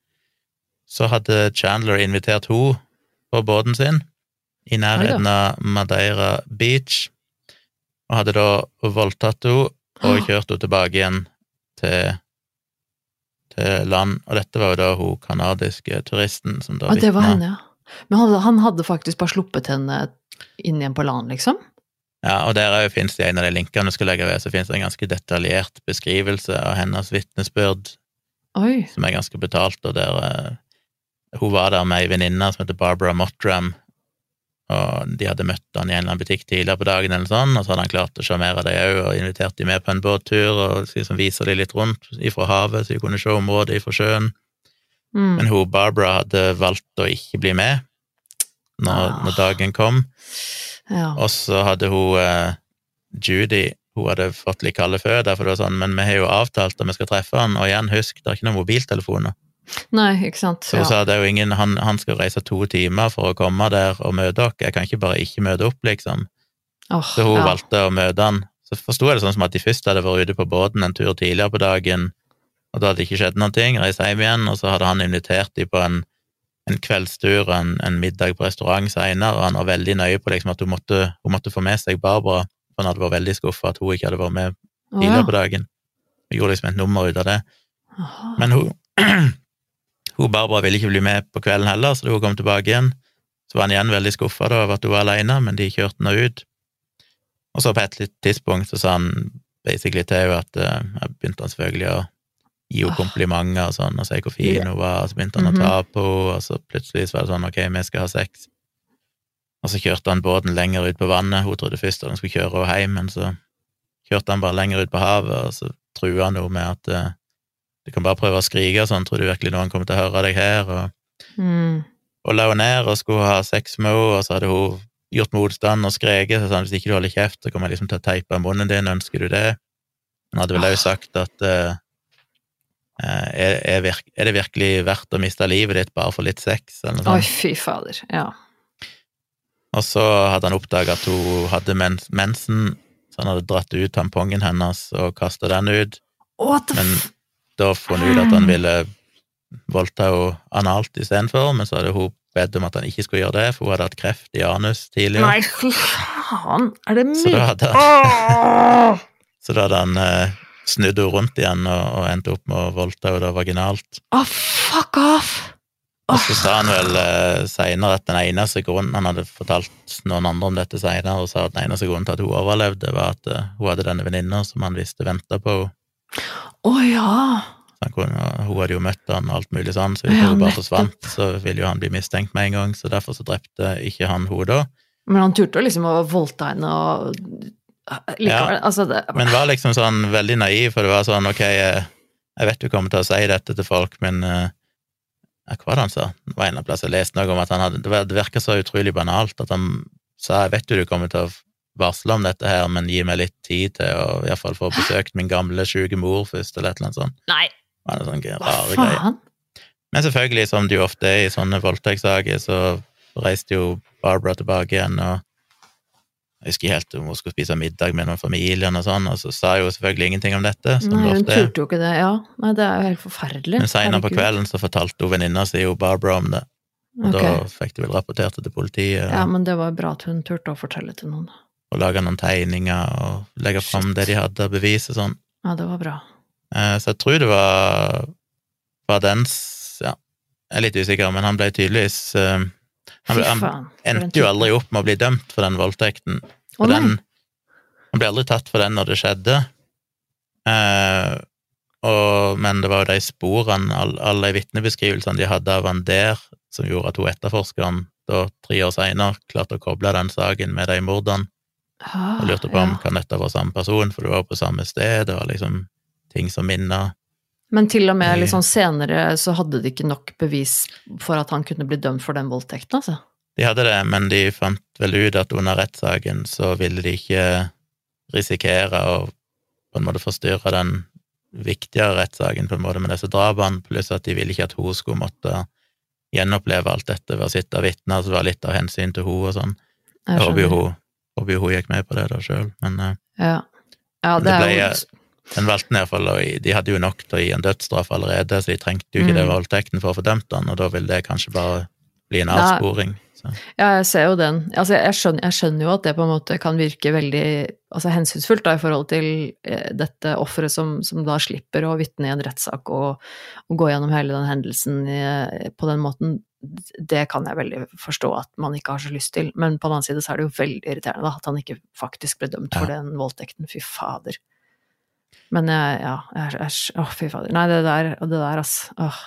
så hadde Chandler invitert henne på båten sin i nærheten av Madeira Beach, og hadde da voldtatt henne og kjørt henne tilbake igjen til, til land. Og dette var jo da hun kanadiske turisten som da vitna. Men han, han hadde faktisk bare sluppet henne inn igjen på land, liksom? Ja, og der fins det en av de linkene du skal legge ved, så fins det en ganske detaljert beskrivelse av hennes vitnesbyrd Oi. som er ganske betalt, og der uh, hun var der med ei venninne som heter Barbara Mottram, og de hadde møtt han i en eller annen butikk tidligere på dagen, eller sånn, og så hadde han klart å sjarmere dem òg, og invitert dem med på en båttur, og liksom vise dem litt rundt ifra havet, så de kunne se området ifra sjøen. Mm. Men hun Barbara hadde valgt å ikke bli med når, Ah. når dagen kom, Ja. og så hadde hun eh, Judy hun hadde fått litt kalde føtter, for det var sånn, men vi har jo avtalt at vi skal treffe han, og igjen, husk, det er ikke noen mobiltelefoner. Nei, ikke sant. Så hun Ja. sa det er jo ingen, han, han skal reise to timer for å komme der og møte dere, jeg kan ikke bare ikke møte opp, liksom. Oh, Så hun ja. valgte å møte han. Så forsto jeg det sånn som at de først hadde vært ute på båten en tur tidligere på dagen, og da hadde det ikke skjedd noen ting, reist hjem igjen, og så hadde han invitert dem på en, en kveldstur en, en middag på restaurant senere, og han var veldig nøye på liksom at hun måtte, hun måtte få med seg Barbara, for han hadde vært veldig skuffa at hun ikke hadde vært med tidligere på dagen. Hun gjorde liksom et nummer ut av det. Men hun, hun Barbara ville ikke bli med på kvelden heller, så da hun kom tilbake igjen, så var han igjen veldig skuffa over at hun var alene, men de kjørte henne ut. Og så på et tidspunkt så sa han basically til henne at eh, jeg begynte han selvfølgelig å gi henne komplimenter og sånn, og si hvor fin hun var, og så begynte han Mhm. å ta på henne, og så plutselig så var det sånn ok, vi skal ha sex. Og så kjørte han båten lenger ut på vannet, hun trodde først at han skulle kjøre henne hjem, men så kjørte han bare lenger ut på havet, og så trua han henne med at eh, du kan bare prøve å skrike og sånn, tror du virkelig noen kommer til å høre deg her? Og, Mm. og la henne ned og skulle ha sex med henne, og så hadde hun gjort motstand og skreket, så sa han hvis ikke du holder kjeft, så kommer jeg liksom til å teipe munnen din, ønsker du det? Han hadde vel òg sagt at eh, er, er, virk, er det virkelig verdt å miste livet ditt bare for litt sex, eller noe Oi, fy fader. Ja. Og så hadde han oppdaga at hun hadde mens, mensen, så han hadde dratt ut tampongen hennes og kasta den ut. What the Men da funnet ut at han ville voldta henne analt istedenfor, men så hadde hun bedt om at han ikke skulle gjøre det, for hun hadde hatt kreft i anus tidligere. Nei, fy faen! Er det Så da hadde han, så da hadde han eh, hun rundt igjen og, og endte opp med å voldta henne vaginalt. oh, fuck off! Og så sa han vel eh, seinere at den eneste grunnen Han hadde fortalt noen andre om dette seinere, og sa at den eneste grunnen til at hun overlevde, var at uh, hun hadde denne venninna som han visste venta på henne. Å ja! Kunne, hun hadde jo møtt han og alt mulig sånn, så hvis Ja, hun bare nettopp. forsvant, så ville jo han bli mistenkt med en gang, så derfor så drepte ikke han henne da. Men han turte liksom å voldta henne og Likevel, altså det Men var liksom sånn veldig naiv, for det var sånn, ok, jeg, jeg vet du kommer til å si dette til folk, men eh, ja, hva var det han sa? Det var en plass jeg leste noe om at han hadde Det, det virka så utrolig banalt at han sa jeg vet du du kommer til å varsle om dette her, men gi meg litt tid til å i hvert fall få besøkt min gamle syke mor først, eller et eller annet sånt. Nei, Det var sånn rare greier. Men selvfølgelig, som det jo ofte er i sånne voldtektssaker, så reiste jo Barbara tilbake igjen, og jeg husker helt om hun skulle spise middag med noen familien og sånn, og så sa hun selvfølgelig ingenting om dette, som Nei, hun ofte turte jo ikke det. Ja, nei, det er jo helt forferdelig. Men seinere på kvelden så fortalte hun venninna si jo Barbara om det, og okay. da fikk de vel rapportert det til politiet, Ja, men det var bra at hun turte å fortelle til noen. og lage noen tegninger og legge fram det de hadde av bevis og sånn. Ja, det var bra. Eh, Så jeg tror det var, var den Ja, jeg er litt usikker, men han ble tydeligvis eh, han, han endte jo aldri opp med å bli dømt for den voldtekten. For nei. den, han ble aldri tatt for den når det skjedde. Eh, og, men det var jo de sporene, all- alle de vitnebeskrivelsene de hadde av han der, som gjorde at hun etterforskeren da tre år seinere klarte å koble den saken med de mordene, Ah, og lurte på om ja. kan dette være samme person, for du var på samme sted, det var liksom ting som minner. Men til og med liksom senere så hadde de ikke nok bevis for at han kunne bli dømt for den voldtekten, altså. De hadde det, men de fant vel ut at under rettssaken så ville de ikke risikere å på en måte forstyrre den viktigere rettssaken på en måte med disse drapene, pluss at de ville ikke at hun skulle måtte gjenoppleve alt dette ved å sitte vitne, så det var litt av hensyn til hun og sånn. Jeg håper jo hun, håper hun gikk med på det da sjøl, men eh, Ja. ja, det, Det ble- den valgte den iallfall, og de hadde jo nok til å gi en dødsstraff allerede, så de trengte jo ikke det Mm. voldtekten for å få dømt han, og da ville det kanskje bare bli en avsporing. avsporing. Så. Ja, jeg ser jo den. Altså, jeg, skjønner, jeg skjønner jo at det på en måte kan virke veldig altså, hensynsfullt da, i forhold til eh, dette offeret som, som da slipper å vitne i en rettssak og, og gå gjennom hele den hendelsen i, på den måten. Det kan jeg veldig forstå at man ikke har så lyst til, men på den annen side så er det jo veldig irriterende da, at han ikke faktisk ble dømt for Ja. den voldtekten. Fy fader. Men jeg, ja, jeg, jeg, Å, fy fader. Nei, det der, det der, ass. Åh.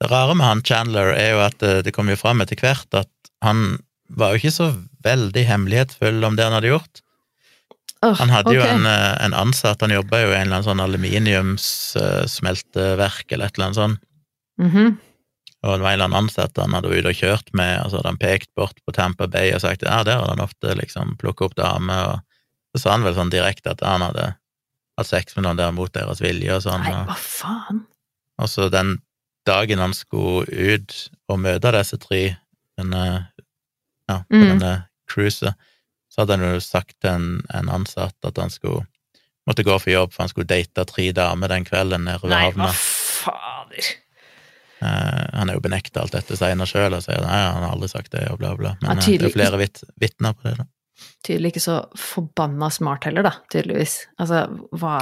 Det rare med han Chandler er jo at eh, det kom jo fram etter hvert at han var jo ikke så veldig hemmelighetsfull om det han hadde gjort. Oh, Han hadde jo en, eh, en ansatt, han jobba jo i en eller annen sånn aluminiumssmelteverk eller et eller annet sånt, Mhm. og det var en eller annen ansatt han hadde vært ute og kjørt med, og så hadde han pekt bort på Tampa Bay og sagt ja, der hadde han ofte liksom plukka opp damer, og så sa han vel sånn direkte at han hadde hatt sex med noen der mot deres vilje og sånn. Nei, hva faen? Og så den dagen han skulle ut og møte disse tre, denne, ja, på Mm. denne cruiset, så hadde han jo sagt til en, en ansatt at han skulle måtte gå for jobb, for han skulle date tre damer den kvelden nede ved Nei, havna. hva fader? Uh, han er jo benekta alt dette senere sjøl og sier nei, han har aldri sagt det, og bla, bla. Men Ja, eh, det er flere vit vitner på det, da. Tydelig ikke så forbanna smart heller, da, tydeligvis. Altså, hva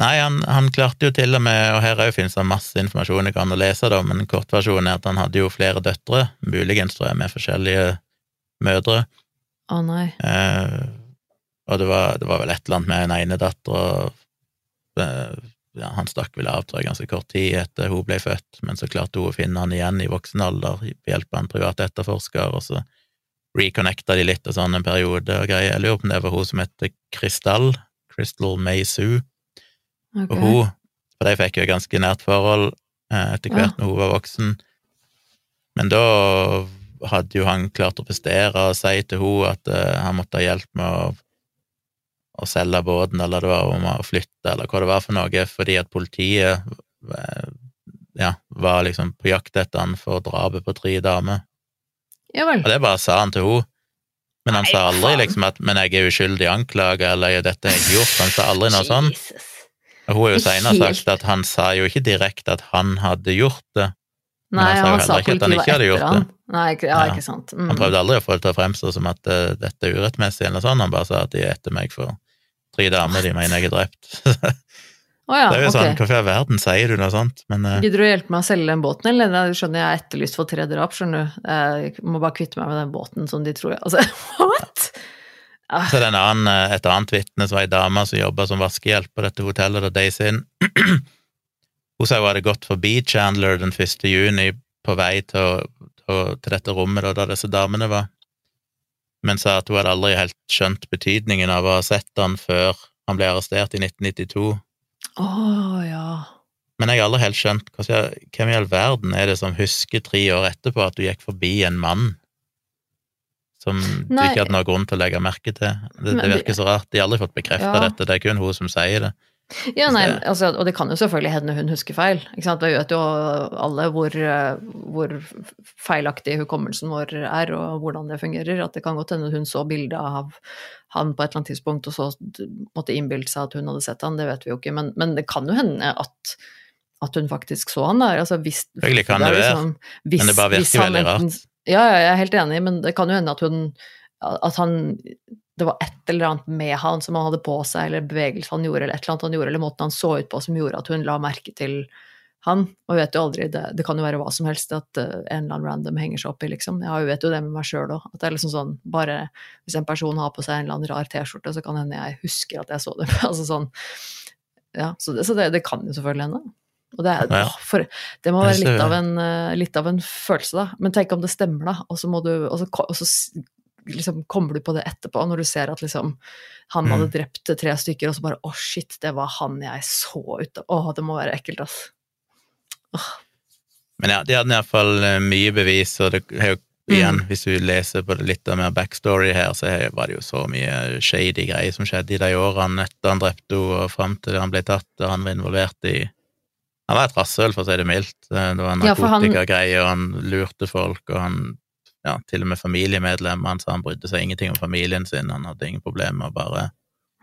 Nei, han, han klarte jo til og med, og her òg finnes det masse informasjon jeg kan lese, da, men kortversjonen er at han hadde jo flere døtre, muligens tror jeg med forskjellige mødre. Å nei. Eh, og det var, det var vel et eller annet med en ene datter og eh, ja, Han stakk vel av, tror jeg, ganske kort tid etter hun ble født, men så klarte hun å finne han igjen i voksen alder ved hjelp av en privat etterforsker, og så reconnecta de litt og sånn en periode og greier. Jeg lurer på om det var hun som heter Krystall, Crystal May Sue, ok. og hun For de fikk jo et ganske nært forhold eh, etter hvert når hun var voksen. Men da hadde jo han klart å prestere og si til hun at eh, han måtte ha hjelp med å, å selge båten, eller det var om å flytte, eller hva det var for noe, fordi at politiet eh, ja, var liksom på jakt etter han for drapet på tre damer. Ja vel. Og det bare sa han til hun. Men han Nei, sa aldri faen. liksom at 'men jeg er uskyldig anklaga', eller 'dette har jeg gjort'. Han sa aldri noe sånt. Hun har jo er senere sagt at han sa jo ikke direkte at han hadde gjort det. Men Nei, han sa jo heller ikke at han ikke hadde gjort han. det. Nei, ja, ikke sant. Mm. Han prøvde aldri å få det til å fremstå som at uh, dette er urettmessig, eller noe sånt. Han bare sa at de er etter meg for tre damer de mener jeg er drept. oh, ja, det er jo okay. sånn, hvorfor i all verden sier du noe sånt? Men uh, Gidder du å hjelpe meg å selge den båten, eller? Det skjønner jeg er etterlyst for tre drap, skjønner du. Jeg må bare kvitte meg med den båten som de tror jeg Altså, what?! Ah, så er det en annen, eh, et annet vitne som var ei dame som jobba som vaskehjelp på dette hotellet da Daisy inn. Hun sa hun hadde gått forbi Chandler den 1. juni på vei til, til, til dette rommet da, da disse damene var, men sa at hun hadde aldri helt skjønt betydningen av å ha sett han før han ble arrestert i 1992. Å ja. Men jeg har aldri helt skjønt hvem i all verden er det som husker tre år etterpå at du gikk forbi en mann som du Nei. ikke hadde noen grunn til å legge merke til. Det, det virker så rart. De har aldri fått bekrefta Ja. dette, det er kun hun som sier det. Ja, nei, altså, og det kan jo selvfølgelig hende hun husker feil. Ikke sant? Vi vet jo alle hvor, eh, hvor feilaktig hukommelsen vår er, og hvordan det fungerer. At det kan godt hende hun så bildet av han på et eller annet tidspunkt, og så måtte innbilte seg at hun hadde sett han, det vet vi jo ikke. Men, men det kan jo hende at, at hun faktisk så han der. Altså, hvis, Selvfølgelig kan det være, liksom- hvis- Men det bare virker veldig rart. Ja, jeg er helt enig, men det kan jo hende at hun at han det var et eller annet med han som han hadde på seg, eller bevegelse han gjorde, eller et eller annet han gjorde, eller måten han så ut på som gjorde at hun la merke til han. Og vet jo aldri, det, det kan jo være hva som helst at eh, en eller annen random henger seg opp i, liksom. Jeg vet jo det med meg sjøl òg, at det er liksom sånn bare Hvis en person har på seg en eller annen rar T-skjorte, så kan hende jeg husker at jeg så det. altså sånn Ja, så det, så det, det kan jo selvfølgelig hende. Og det, er, Ja. for, det må være litt av, en, eh, litt av en følelse, da. Men tenk om det stemmer, da. Og så, du, og så, og så liksom kommer du på det etterpå, når du ser at liksom han Mm. hadde drept tre stykker, og så bare å, shit, det var han jeg så ut av. Å, det må være ekkelt, ass. Men ja, de hadde iallfall mye bevis, og det er jo igjen, hvis du leser på litt av mer backstory her, så var det jo så mye shady greier som skjedde i de årene etter han drepte henne, og fram til han ble tatt, og han var involvert i Han var et rasshøl, for å si det mildt. Det var Ja, narkotikagreie, han- og han lurte folk, og han ja, til og med familiemedlemmer han sa han brydde seg ingenting om familien sin, han hadde ingen problemer med å bare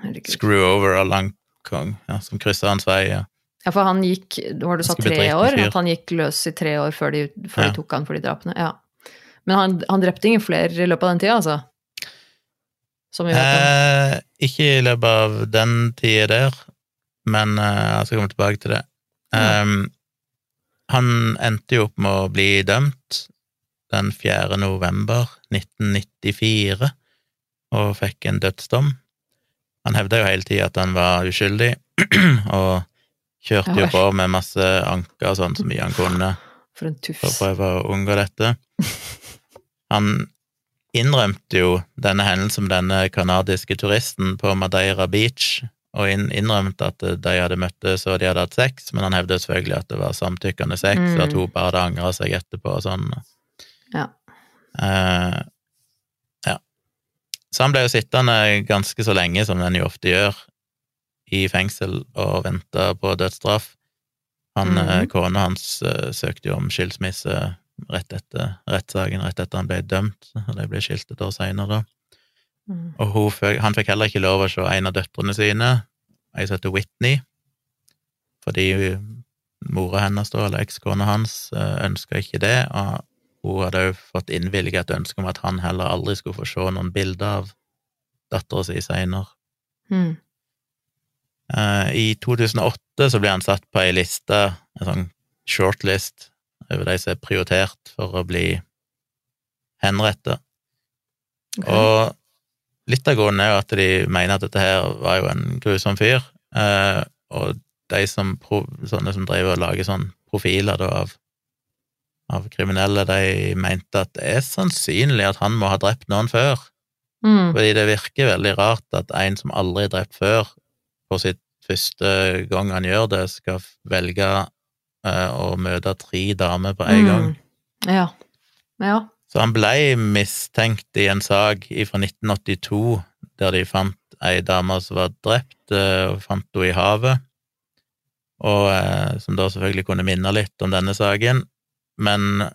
Herregud. screw over av Langkong, ja, som kryssa hans vei. Ja. Ja, for han gikk Var du sa tre år? At han gikk løs i tre år før de, før Ja. de tok han for de drapene? Ja. Men han, han drepte ingen flere i løpet av den tida, altså? Som vi vet om. Eh, ikke i løpet av den tida der, men eh, jeg skal komme tilbake til det. Um, han endte jo opp med å bli dømt den 4. november 1994, og fikk en dødsdom. Han hevda jo hele tida at han var uskyldig, og kjørte jo på med masse anker og sånn så mye han kunne For en for å prøve å unngå dette. Han innrømte jo denne hendelsen med denne kanadiske turisten på Madeira Beach, og inn- innrømte at de hadde møttes og de hadde hatt sex, men han hevdet selvfølgelig at det var samtykkende sex, Mm. og at hun bare hadde angra seg etterpå og sånn. Ja. Uh, ja. Så han ble jo sittende ganske så lenge, som en jo ofte gjør, i fengsel og vente på dødsstraff. Han, eh, Kona hans uh, søkte jo om skilsmisse rett etter rettssaken, rett etter han ble dømt, og de ble skilt et år seinere, da. Mm. Og hun, han fikk heller ikke lov å se en av døtrene sine, ei som heter Whitney, fordi mora hennes, da, eller ekskona hans, ønska ikke det, og hun hadde òg fått innvilga et ønske om at han heller aldri skulle få se noen bilder av dattera si seinere. Mm. Eh, I 2008 så ble han satt på ei liste, en sånn shortlist, over de som er prioritert for å bli henretta. Okay. Og litt av grunnen er jo at de mener at dette her var jo en grusom fyr, eh, og de som, sånne som driver og lager sånn profiler da av, av kriminelle, de mente at det er sannsynlig at han må ha drept noen før. Mm. Fordi det virker veldig rart at en som aldri er drept før, på sitt første gang han gjør det, skal velge eh, å møte tre damer på en gang. Mm. Ja. Ja. Så han ble mistenkt i en sak fra 1982 der de fant ei dame som var drept, eh, og fant henne i havet, og eh, som da selvfølgelig kunne minne litt om denne saken, men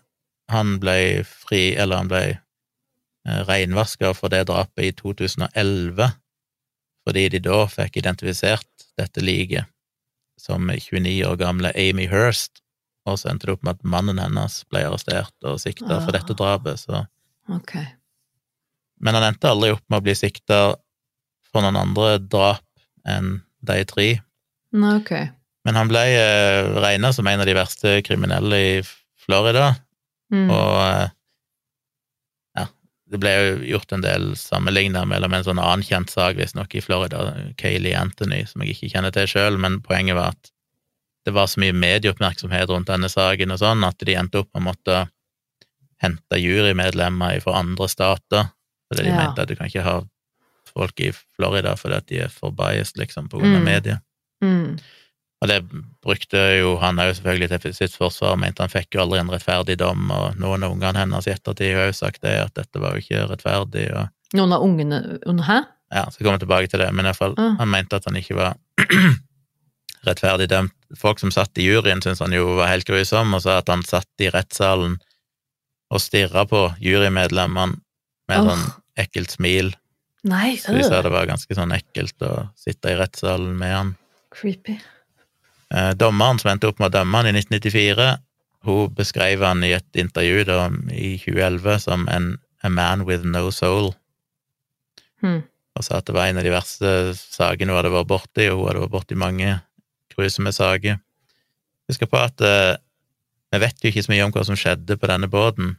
han ble fri, eller han ble eh, reinvaska for det drapet i 2011, fordi de da fikk identifisert dette liket som 29 år gamle Amy Hirst, og så endte det opp med at mannen hennes ble arrestert og sikta for dette Ah. drapet, så okay. Men han endte aldri opp med å bli sikta for noen andre drap enn de tre. Okay. Men han ble eh, regna som en av de verste kriminelle i Florida, Mm. og eh, ja, det ble jo gjort en del sammenligna mellom en sånn annen kjent sak, visstnok i Florida, Kayleigh Anthony, som jeg ikke kjenner til sjøl, men poenget var at det var så mye medieoppmerksomhet rundt denne saken og sånn, at de endte opp med å måtte hente jurymedlemmer fra andre stater, fordi de Ja. mente at du kan ikke ha folk i Florida fordi at de er for biased, liksom, på grunn av Mm. media. Mm. Og det brukte jo han òg selvfølgelig til sitt forsvar, mente han fikk jo aldri en rettferdig dom, og noen av ungene hennes i ettertid har jo sagt det, at dette var jo ikke rettferdig, og Noen av ungene Hæ? ja, så kommer jeg tilbake til det, men i hvert fall, Ah. han mente at han ikke var rettferdig dømt. Folk som satt i juryen, syntes han jo var helt grusom, og sa at han satt i rettssalen og stirra på jurymedlemmene med oh. Sånn ekkelt smil, Nei, så de sa øh. det var ganske sånn ekkelt å sitte i rettssalen med han. creepy. Eh, Dommeren som endte opp med å dømme han i 1994, hun beskrev han i et intervju da, i 2011 som en a man with no soul, Hmm. og sa at det var en av de verste sakene hun hadde vært borti, og hun hadde vært borti mange grusomme saker. Husk på at eh, vi vet jo ikke så mye om hva som skjedde på denne båten,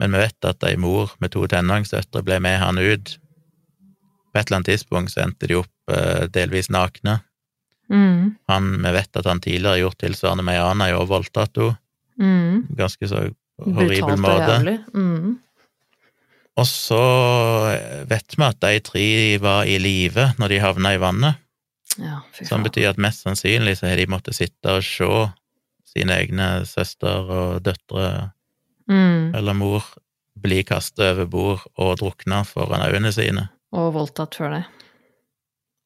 men vi vet at ei mor med to tenåringsdøtre ble med han ut. På et eller annet tidspunkt så endte de opp eh, delvis nakne. Mm. Han, vi vet at han tidligere har gjort tilsvarende med ei annen, og voldtatt henne. Mm. Ganske så horribel Brutalt og måte. jævlig. Mm. Og så vet vi at de tre var i live når de havna i vannet, Ja, som betyr at mest sannsynlig så har de måttet sitte og se sine egne søster og døtre Mm. eller mor bli kastet over bord og drukna foran øynene sine. Og voldtatt før det.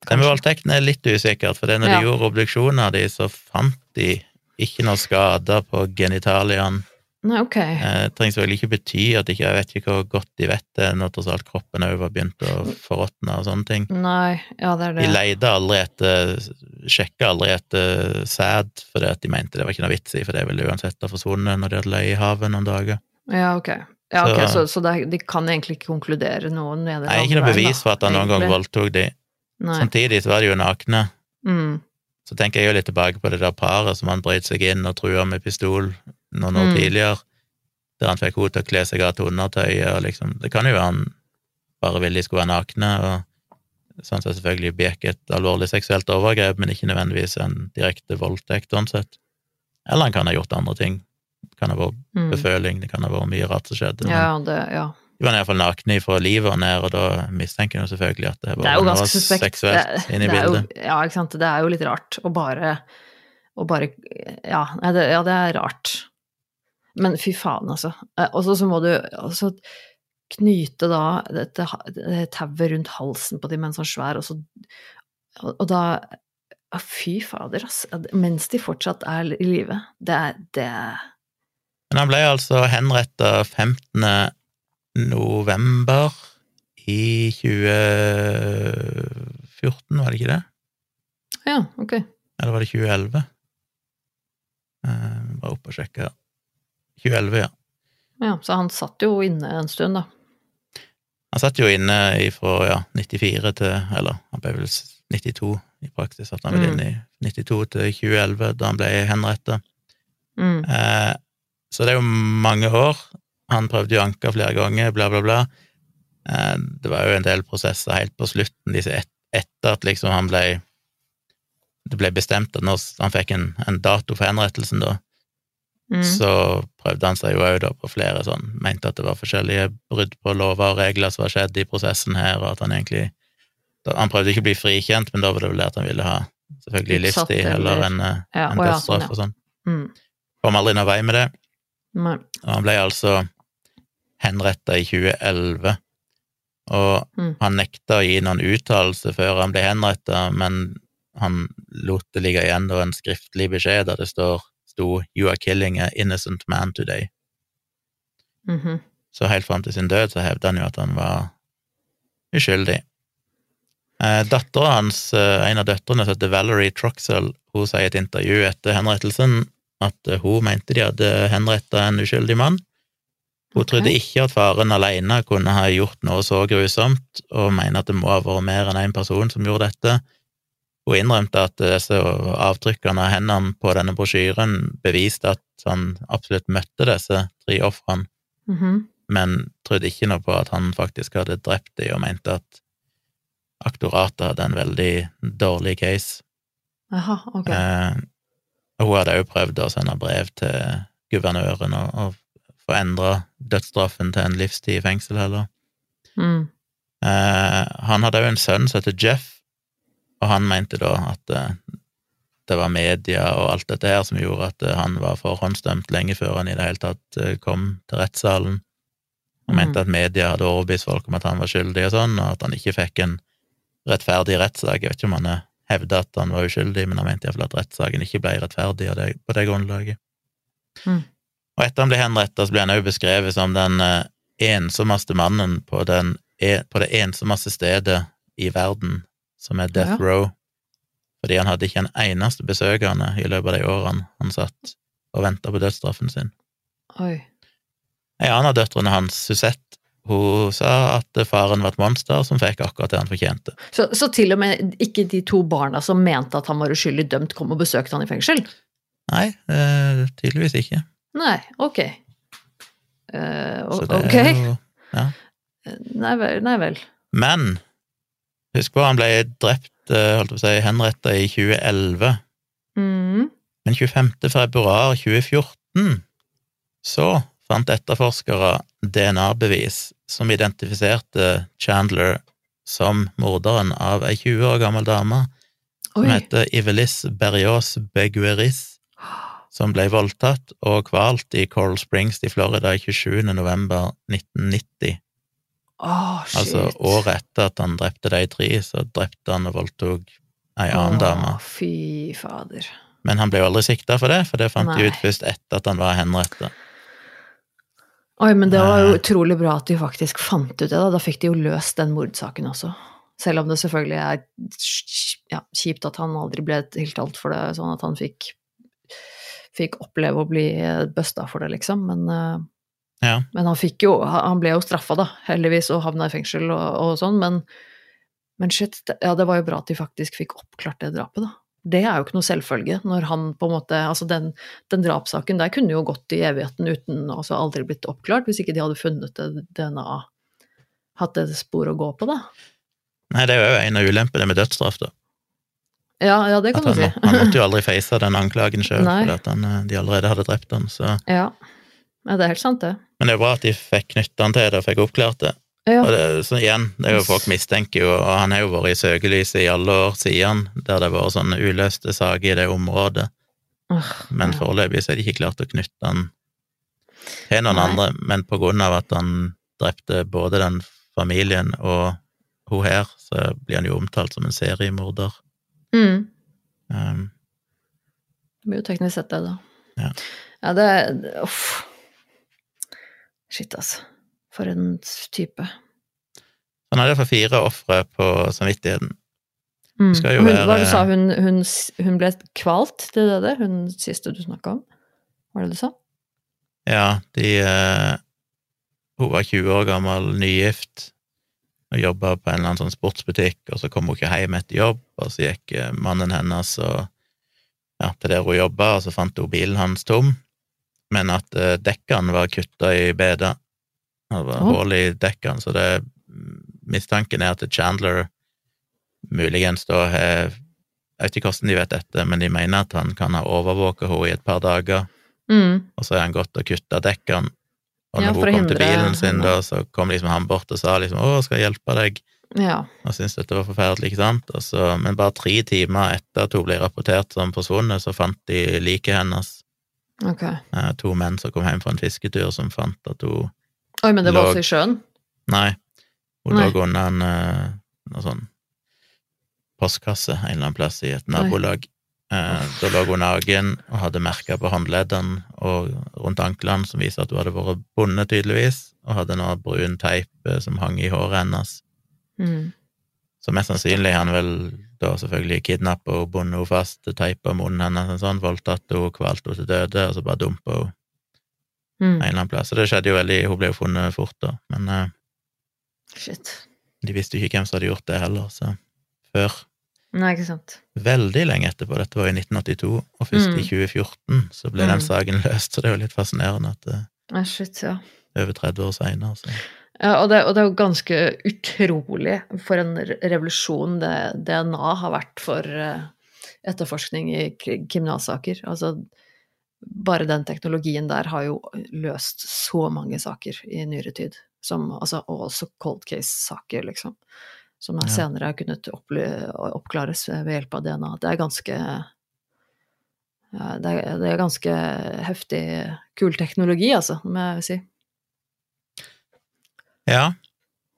Det med voldtekten er litt usikkert, for når Ja. de gjorde obduksjonen av de, så fant de ikke noe skader på genitaliene. Nei, ok. Eh, Det trengs vel ikke bety at ikke, jeg vet ikke hvor godt de vet det, når tross alt kroppen òg var begynt å forråtne og sånne ting. Nei, ja, det er De leide aldri etter Sjekka aldri etter sæd, fordi at de mente det var ikke noe vits i, for det ville uansett ha forsvunnet når de hadde løyet i havet noen dager. Ja, ok. Ja, ok, Så- så, så det, de kan egentlig ikke konkludere noe det? Nei, ikke noe bevis for at han noen gang voldtok de. Nei. Samtidig så var de jo nakne. Mm. Så tenker jeg jo litt tilbake på det der paret som han brøt seg inn og trua med pistol noen år Mm. tidligere, der han fikk henne til å kle seg av til undertøyet og liksom Det kan jo være han bare ville de skulle være nakne, og sånn sett selvfølgelig begikk et alvorlig seksuelt overgrep, men ikke nødvendigvis en direkte voldtekt, sånn sett. Eller han kan ha gjort andre ting. Det kan ha vært Mm. beføling, det kan ha vært mye rart som skjedde. Men Ja, det, ja. de var iallfall nakne fra livet og ned, og da mistenker jo selvfølgelig at det Det er jo noe ganske suspekt. seksuelt inne i det er jo- Ja, ikke sant. Det er jo litt rart å bare Å bare Ja, det, ja, det er rart. Men fy faen, altså. Eh, Og så så må du også knyte da dette det tauet rundt halsen på dem mens han er svær, og så Og, da ja, Fy fader, altså. Mens de fortsatt er i live. Det er det Men han ble altså henretta 15. november i 2014, var det ikke det? Ja, ok. Eller var det 2011? Jeg bare opp og sjekke. 2011, ja. Ja, så han satt jo inne en stund, da. Han satt jo inne fra ja, 94 til Eller han ble vel 92 i praksis, satt han vel Mm. inne i 92 til 2011, da han ble henretta. Mm. Eh, så det er jo mange år. Han prøvde jo å anke flere ganger, bla, bla, bla. Eh, det var jo en del prosesser helt på slutten, disse et, etter at liksom han ble Det ble bestemt at når han fikk en, en dato for henrettelsen, da, Mm. så prøvde han seg jo òg på flere sånn Mente at det var forskjellige brudd på lover og regler som var skjedd i prosessen her, og at han egentlig Han prøvde ikke å bli frikjent, men da var det vel det at han ville ha selvfølgelig livstid eller eller- en, eh, Ja, en dødsstraff ja, sånn, ja. og sånn. Mm. Kom aldri noen vei med det, Nei. og han ble altså henretta i 2011. Og Mm. han nekta å gi noen uttalelse før han ble henretta, men han lot det ligge igjen da en skriftlig beskjed der det står sto 'You are killing an innocent man today'. Mhm. Så helt fram til sin død så hevda han jo at han var uskyldig. Datteren Dattera hans, eh, en av døtrene, som heter Valerie Troxell, hun sier i et intervju etter henrettelsen at eh, hun mente de hadde henretta en uskyldig mann. Hun okay. trodde ikke at faren alene kunne ha gjort noe så grusomt, og mener at det må ha vært mer enn én person som gjorde dette. Hun innrømte at disse avtrykkene av hendene på denne brosjyren beviste at han absolutt møtte disse tre ofrene Mhm. men trodde ikke noe på at han faktisk hadde drept dem, og mente at aktoratet hadde en veldig dårlig case. Aha, ok. Eh, hun hadde også prøvd å sende brev til guvernøren og, og få endra dødsstraffen til en livstid i fengsel, heller. Mm. Eh, han hadde òg en sønn som heter Jeff, og han mente da at eh, det var media og alt dette her som gjorde at eh, han var forhåndsdømt lenge før han i det hele tatt eh, kom til rettssalen. Han mente at media hadde overbevist folk om at han var skyldig og sånn, og at han ikke fikk en rettferdig rettssak. Jeg vet ikke om han hevda at han var uskyldig, men han mente iallfall at rettssaken ikke ble rettferdig på det grunnlaget. Mm. Og etter han ble henretta, så ble han òg beskrevet som den ensommeste mannen på, den, e, på det ensommeste stedet i verden, som er Death Ja. Row, fordi han hadde ikke en eneste besøkende i løpet av de årene han satt og venta på dødsstraffen sin. Oi. Ei annen av døtrene hans, Suzette, hun sa at faren var et monster som fikk akkurat det han fortjente. Så, så til og med ikke de to barna som mente at han var uskyldig dømt, kom og besøkte han i fengsel? Nei, eh, tydeligvis ikke. Nei, ok. Eh, ok. jo Nei vel. Nei vel. Men husk på, han ble drept, eh, holdt på å si, henretta i 2011. Mm. Men 25. februar 2014 så fant etterforskere DNA-bevis som identifiserte Chandler som morderen av ei 20 år gammel dame som Oi. heter Ivelis Berrios Begueris, som ble voldtatt og kvalt i Coral Springs i Florida i 27. november 1990. Shit. Altså året etter at han drepte de tre, så drepte han og voldtok ei annen oh, dame. Fy fader. Men han ble jo aldri sikta for det, for det fant de ut først etter at han var henrettet. Oi, men det var jo utrolig bra at de faktisk fant ut det, da. Da fikk de jo løst den mordsaken også. Selv om det selvfølgelig er ja, kjipt at han aldri ble tiltalt for det, sånn at han fikk, fikk oppleve å bli busta for det, liksom. Men, eh, Ja. men han jo Han ble jo straffa, da, heldigvis, og havna i fengsel og, og sånn, men, men shit, ja, det var jo bra at de faktisk fikk oppklart det drapet, da. Det er jo ikke noe selvfølge, når han på en måte Altså, den, den drapssaken der kunne jo gått i evigheten uten altså aldri blitt oppklart, hvis ikke de hadde funnet det DNA Hatt et spor å gå på, da. Nei, det er jo en av ulempene med dødsstraff, da. Ja, ja, det kan du han, si. han måtte jo aldri face den anklagen sjøl, fordi han, eh, de allerede hadde drept han, så Ja. ja, det er helt sant, det. Men det er bra at de fikk knytta han til det og fikk oppklart det. Ja. Og det, så igjen, det er jo folk mistenker jo, og han har jo vært i søkelyset i alle år siden, der det har vært sånne uløste saker i det området, men foreløpig så har de ikke klart å knytte han til noen Nei. andre, men på grunn av at han drepte både den familien og hun her, så blir han jo omtalt som en seriemorder. Mm. Um, Det blir jo teknisk sett det, da. Ja. Ja, det det- Uff. Shit, altså. For en type. han hadde iallfall fire ofre på samvittigheten. Mm. Hun, være- Hva du sa hun, hun, hun ble kvalt, det er det? Hun siste du snakka om? Var det du sa? Ja, de eh, Hun var 20 år gammel, nygift, og jobba på en eller annen sånn sportsbutikk, og så kom hun ikke hjem etter jobb, og så gikk eh, mannen hennes og ja, til der hun jobba, og så fant hun bilen hans tom, men at eh, dekkene var kutta i beda. Det var hull i dekkene, så det mistanken er at Chandler muligens da har Jeg vet ikke hvordan de vet dette, men de mener at han kan ha overvåka henne i et par dager, Mm. og så har han gått og kutta dekkene. Og når ja, hun kom til bilen sin, da, så kom liksom han bort og sa liksom 'Å, skal jeg hjelpe deg?' Ja. og syntes dette var forferdelig, ikke sant. Og så, men bare tre timer etter at hun ble rapportert som forsvunnet, så fant de liket hennes. Ok. Eh, to menn som kom hjem fra en fisketur, som fant at hun Oi, men det var også i sjøen? Nei, hun Nei. lå under en eh, noe sånn postkasse en eller annen plass i et nabolag. Eh, da lå hun naken og hadde merker på håndleddene og rundt anklene som viser at hun hadde vært bundet, tydeligvis, og hadde noe brun teip som hang i håret hennes. Mm. Så mest sannsynlig han vel da selvfølgelig kidnappa henne, bundet henne fast, teipa munnen hennes, en sånn, voldtatt henne, kvalt henne til døde, og så bare dumpa henne Mm. en eller annen plass. Så det skjedde jo veldig Hun ble jo funnet fort, da, men uh, Shit. de visste jo ikke hvem som hadde gjort det heller, så før Nei, ikke sant. veldig lenge etterpå, dette var i 1982, og først Mm. i 2014 så ble Mm. den saken løst, så det er jo litt fascinerende at det Nei, shit, ja. er over 30 år seinere, så og det, og det er jo ganske utrolig for en revolusjon det DNA har vært for eh, etterforskning i kri- kriminalsaker. Altså, bare den teknologien der har jo løst så mange saker i nyere tid. Som, altså, og også cold case-saker, liksom. Som Ja. senere har kunnet oppklares ved hjelp av DNA. Det er ganske ja, det, er, det er ganske heftig, kul teknologi, altså, må jeg si. Ja.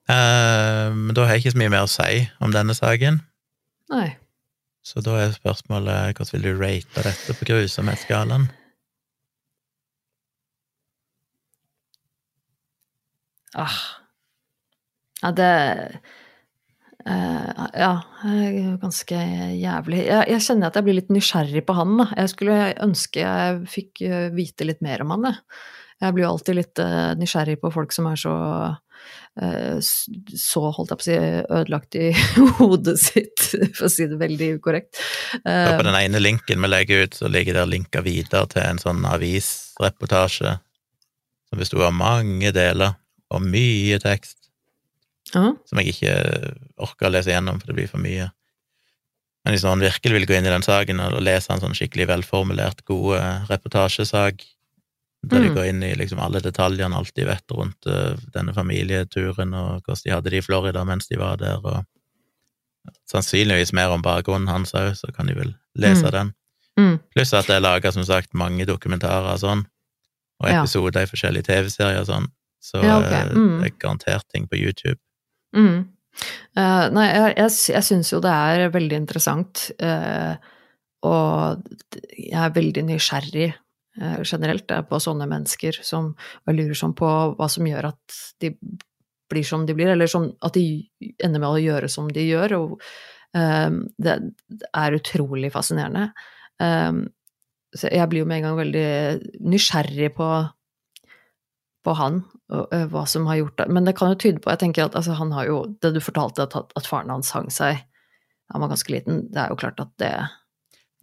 Men da har jeg ikke så mye mer å si om denne saken. Nei. Så da er spørsmålet hvordan vil du rate dette på grusomhetsskalaen? Ah. Ja, det uh, Ja, ganske jævlig. Jeg, jeg kjenner at jeg blir litt nysgjerrig på han, da. Jeg skulle ønske jeg fikk eh, vite litt mer om han, jeg. Jeg blir jo alltid litt uh, nysgjerrig på folk som er så så, holdt jeg på å si, ødelagt i hodet sitt, for å si det veldig ukorrekt. Da Eh, på den ene linken vi legger ut, så ligger der linka videre til en sånn avisreportasje som besto av mange deler og mye tekst, ja. som jeg ikke orker å lese gjennom, for det blir for mye. Men hvis noen virkelig vil gå inn i den saken og lese en sånn skikkelig velformulert, god eh, reportasjesak, der de Mm. går inn i liksom alle detaljene, alt de vet rundt eh, denne familieturen, og hvordan de hadde det i Florida mens de var der, og sannsynligvis mer om bakgrunnen hans òg, så kan de vel lese Mm. den. Mm. Pluss at det er laga, som sagt, mange dokumentarer og sånn, og Ja. episoder i forskjellige TV-serier og sånn, så Ja, ok. eh, Mm. det er garantert ting på YouTube. Mm. Uh, nei, jeg, jeg, jeg syns jo det er veldig interessant, uh, og jeg er veldig nysgjerrig generelt eh, på sånne mennesker som og lurer sånn på hva som gjør at de blir som de blir, eller sånn at de ender med å gjøre som de gjør. Og um, det, er utrolig fascinerende. Um, så jeg blir jo med en gang veldig nysgjerrig på på han, og ø, hva som har gjort det. Men det kan jo tyde på Jeg tenker at altså, han har jo Det du fortalte, at, at faren hans hang seg da han var ganske liten, det er jo klart at det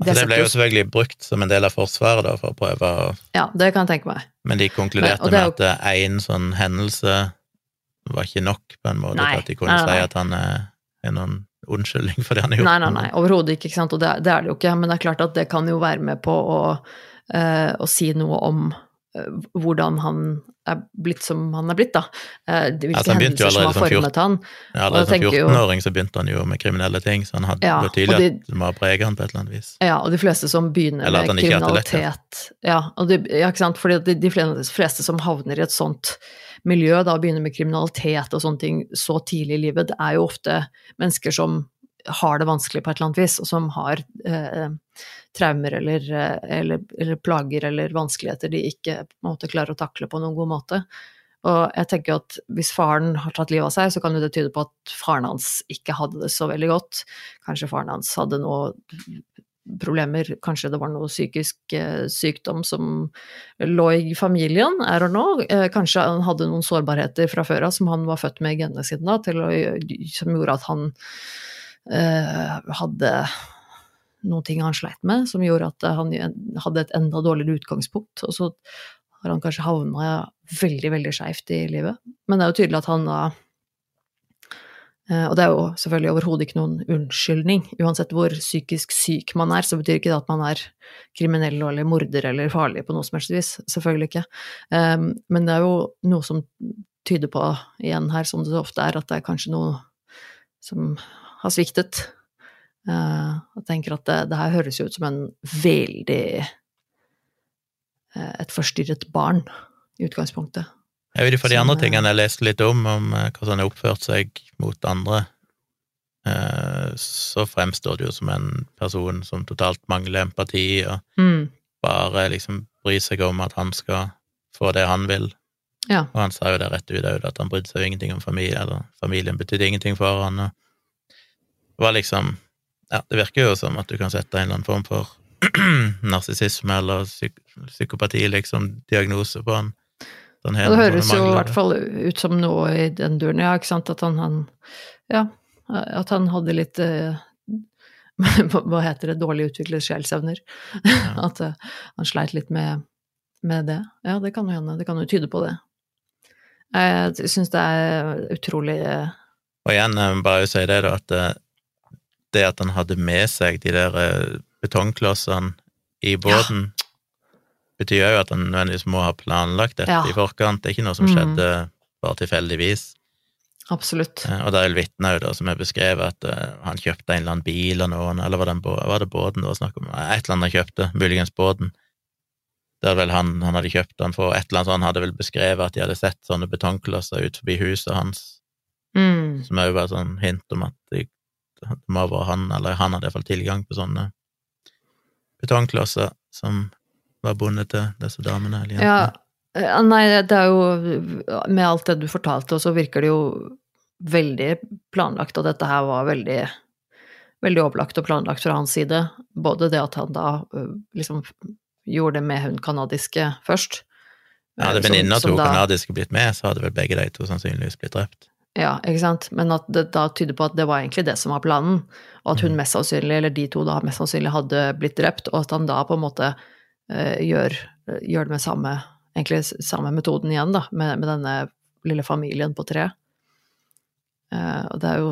Altså, det ble jo selvfølgelig brukt som en del av forsvaret, da, for å prøve å Ja, det kan jeg tenke meg. Men de konkluderte Men- med at én sånn hendelse var ikke nok, på en måte, Nei, at de kunne nei, nei, si at han er, er noen unnskyldning for det han har gjort. Nei, nei, nei, overhodet ikke, ikke sant. Og det, det er det jo ikke. Men det er klart at det kan jo være med på å, uh, å si noe om eh, hvordan han er blitt som han er blitt, da. Eh, hvilke Altså, hendelser som har formet han. Ja, Allerede som jeg tenker jo- 14-åring så begynte han jo med kriminelle ting, så han hadde Ja, tydelig de- at det må ha preget han på et eller annet vis. Ja, og de fleste som begynner med kriminalitet ja, de, ja, ikke sant? Fordi de, de fleste som havner i et sånt miljø, da begynner med kriminalitet og sånne ting så tidlig i livet, det er jo ofte mennesker som har det vanskelig på et eller annet vis, og som har eh, traumer eller, eh, eller, eller plager eller vanskeligheter de ikke måte klarer å takle på noen god måte. Og jeg tenker at hvis faren har tatt livet av seg, så kan det tyde på at faren hans ikke hadde det så veldig godt. Kanskje faren hans hadde noe problemer, kanskje det var noe psykisk eh, sykdom som lå i familien, er og nå. Eh, kanskje han hadde noen sårbarheter fra før av som han var født med i genene sine, da, som gjorde at han eh, hadde noen ting han sleit med, som gjorde at han hadde et enda dårligere utgangspunkt. Og så har han kanskje havna veldig, veldig skeivt i livet. Men det er jo tydelig at han da eh, Og det er jo selvfølgelig overhodet ikke noen unnskyldning. Uansett hvor psykisk syk man er, så betyr ikke det at man er kriminell eller morder eller farlig på noe som helst vis. Selvfølgelig ikke. Eh, Men det er jo noe som tyder på, igjen her, som det ofte er, at det er kanskje noe som har sviktet. Uh, jeg tenker at det, det, her høres jo ut som en veldig uh, Et forstyrret barn, i utgangspunktet. Jeg vet ikke for de andre tingene jeg leste litt om, om hvordan han har oppført seg mot andre, så fremstår det jo som en person som totalt mangler empati, og mm. bare liksom bryr seg om at han skal få det han vil. Ja. Og han sa jo det rett ut òg, at han brydde seg jo ingenting om familie, eller familien betydde ingenting for han, og var liksom Ja, det virker jo som at du kan sette en eller annen form for narsissisme eller psyk psykopati, liksom, diagnose på han. Sånn det høres jo i hvert fall ut som noe i den duren, ja, ikke sant, at han, han Ja, at han hadde litt eh, Hva heter det, dårlig utviklede sjelsevner. Ja. at eh, han sleit litt med, med det. Ja, det kan jo hende. Det kan jo tyde på det. Jeg syns det er utrolig eh... Og igjen, bare å si det, da, at det at han hadde med seg de der eh, betongklossene i båten, ja. betyr jo at han nødvendigvis må ha planlagt dette ja. i forkant. Det er ikke noe som mm. skjedde mm. bare tilfeldigvis. Absolutt. Eh, og det er vel vitner da, som er beskrevet at uh, han kjøpte en eller annen bil av noen, eller var det, var det båten det var snakk om? Et eller annet han kjøpte, muligens båten. Det er vel han, han hadde kjøpt den for, et eller annet sånt, han hadde vel beskrevet at de hadde sett sånne betongklosser ut forbi huset hans, mm. som òg var sånn hint om at de det må være han, eller han hadde iallfall tilgang på sånne betongklosser som var bundet til disse damene eller jentene. Ja, nei, det er jo Med alt det du fortalte, så virker det jo veldig planlagt, og dette her var veldig veldig opplagt og planlagt fra hans side. Både det at han da liksom gjorde det med hun kanadiske først. Ja, hadde venninna to kanadiske blitt med, så hadde vel begge de to sannsynligvis blitt drept. Ja, ikke sant. Men at det da tyder på at det var egentlig det som var planen. Og at hun mm. mest sannsynlig, eller de to da mest sannsynlig hadde blitt drept, og at han da på en måte uh, gjør, gjør, det med samme egentlig samme metoden igjen, da, med, med denne lille familien på tre. Uh, og det er jo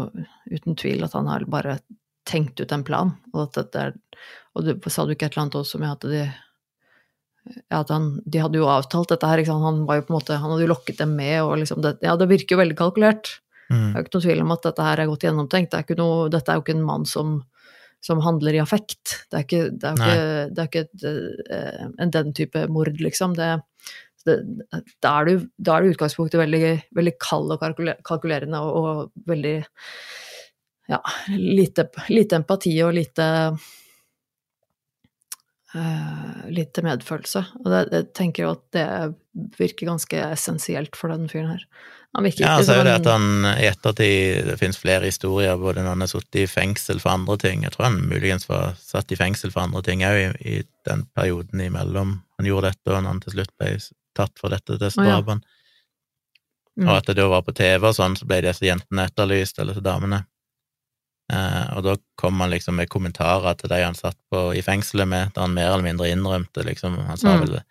uten tvil at han har bare tenkt ut en plan, og at dette er Og du, sa du ikke et eller annet også med at de at han, de hadde jo avtalt dette her, han måte, han hadde jo lokket dem med, og liksom det, ja, det virker jo veldig kalkulert. Mm. Det er jo ikke noe tvil om at dette her er godt gjennomtenkt. Det er ikke noe, dette er jo ikke en mann som, som handler i affekt. Det er ikke, det er ikke, det er ikke et, uh, en den type mord, liksom. Det, det, da er du det utgangspunktet veldig, veldig kald og kalkulerende og, og veldig ja, lite, lite empati og lite uh, til medfølelse. Og det, jeg tenker jo at det virker ganske essensielt for den fyren her. Han virker ja, ikke så er det at han i ettertid Det finnes flere historier, både når han har sittet i fengsel for andre ting Jeg tror han muligens var satt i fengsel for andre ting òg i, i, den perioden imellom han gjorde dette, og når han til slutt ble tatt for dette til drapene. Oh, ja. mm. Og at det da var på TV og sånn, så ble disse jentene etterlyst, eller disse damene. Eh, og da kom han liksom med kommentarer til de han satt på i fengselet med, der han mer eller mindre innrømte, liksom. Han sa mm. vel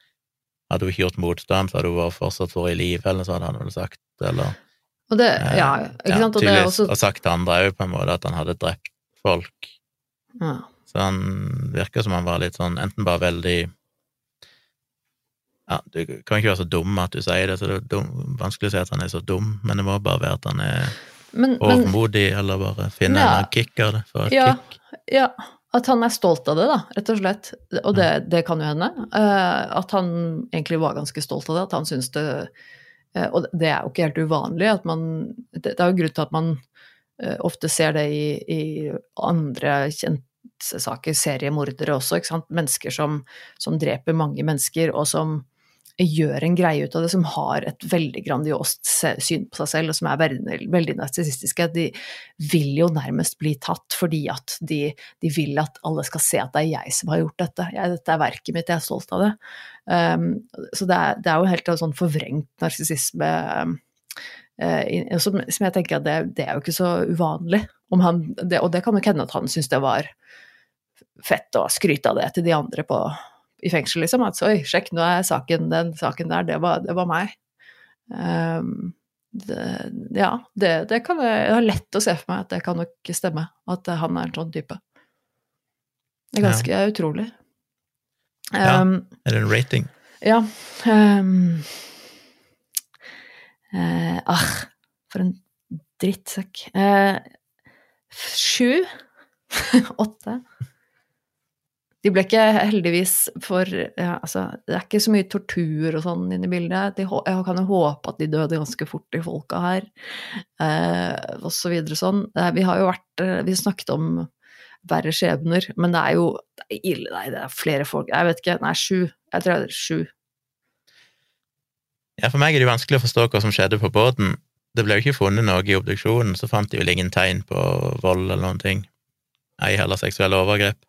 Hadde hun ikke gjort motstand, så hadde hun fortsatt vært i live, eller så hadde han vel sagt, eller og det, ja, ikke sant? Og, det er også... og sagt til andre òg, på en måte, at han hadde drept folk. Ja. Så han virker som han var litt sånn enten bare veldig ja, Du kan ikke være så dum at du sier det, så det er dum, vanskelig å si at han er så dum, men det må bare være at han er men, overmodig, eller bare finne ja, en det. For et ja, kick. Ja, at han er stolt av det, da, rett og slett. Og det, det kan jo hende. Uh, at han egentlig var ganske stolt av det, at han syns det uh, Og det er jo ikke helt uvanlig at man Det, det er jo grunn til at man uh, ofte ser det i, i andre kjente saker, seriemordere også, ikke sant. Mennesker som, som dreper mange mennesker, og som gjør en greie ut av det, som har et veldig grandiost syn på seg selv, og som er veldig, veldig narsissistiske. De vil jo nærmest bli tatt fordi at de, de, vil at alle skal se at det er jeg som har gjort dette. Jeg, dette er verket mitt, jeg er stolt av det. Um, så det er, det er, jo helt en sånn forvrengt narsissisme uh, som, som, jeg tenker at det, det, er jo ikke så uvanlig. Han, det, og det kan nok hende at han syntes det var fett å skryte av det til de andre på i fengsel, liksom. At oi, sjekk, nå er saken, den saken der, det var, det var meg. Um, det, ja, det, det kan jeg, jeg har lett å se for meg at det kan nok stemme. At han er en sånn type. Det er ganske ja. utrolig. Um, ja. Ehm, er det en rating? Ja. Um, uh, ah, for en drittsekk. Uh, Sju? Åtte? De ble ikke heldigvis for ja, altså, Det er ikke så mye tortur og sånn inne i bildet. De, jeg kan jo håpe at de døde ganske fort, de folka her. Eh, og så videre sånn. Vi har jo vært eh, Vi snakket om verre skjebner, men det er jo det er ille, nei, det er flere folk Jeg vet ikke. Nei, sju. Jeg tror det er sju. Ja, for meg er det vanskelig å forstå hva som skjedde på båten. Det ble jo ikke funnet noe i obduksjonen, så fant de vel ingen tegn på vold eller noen ting. Ei heller seksuelle overgrep.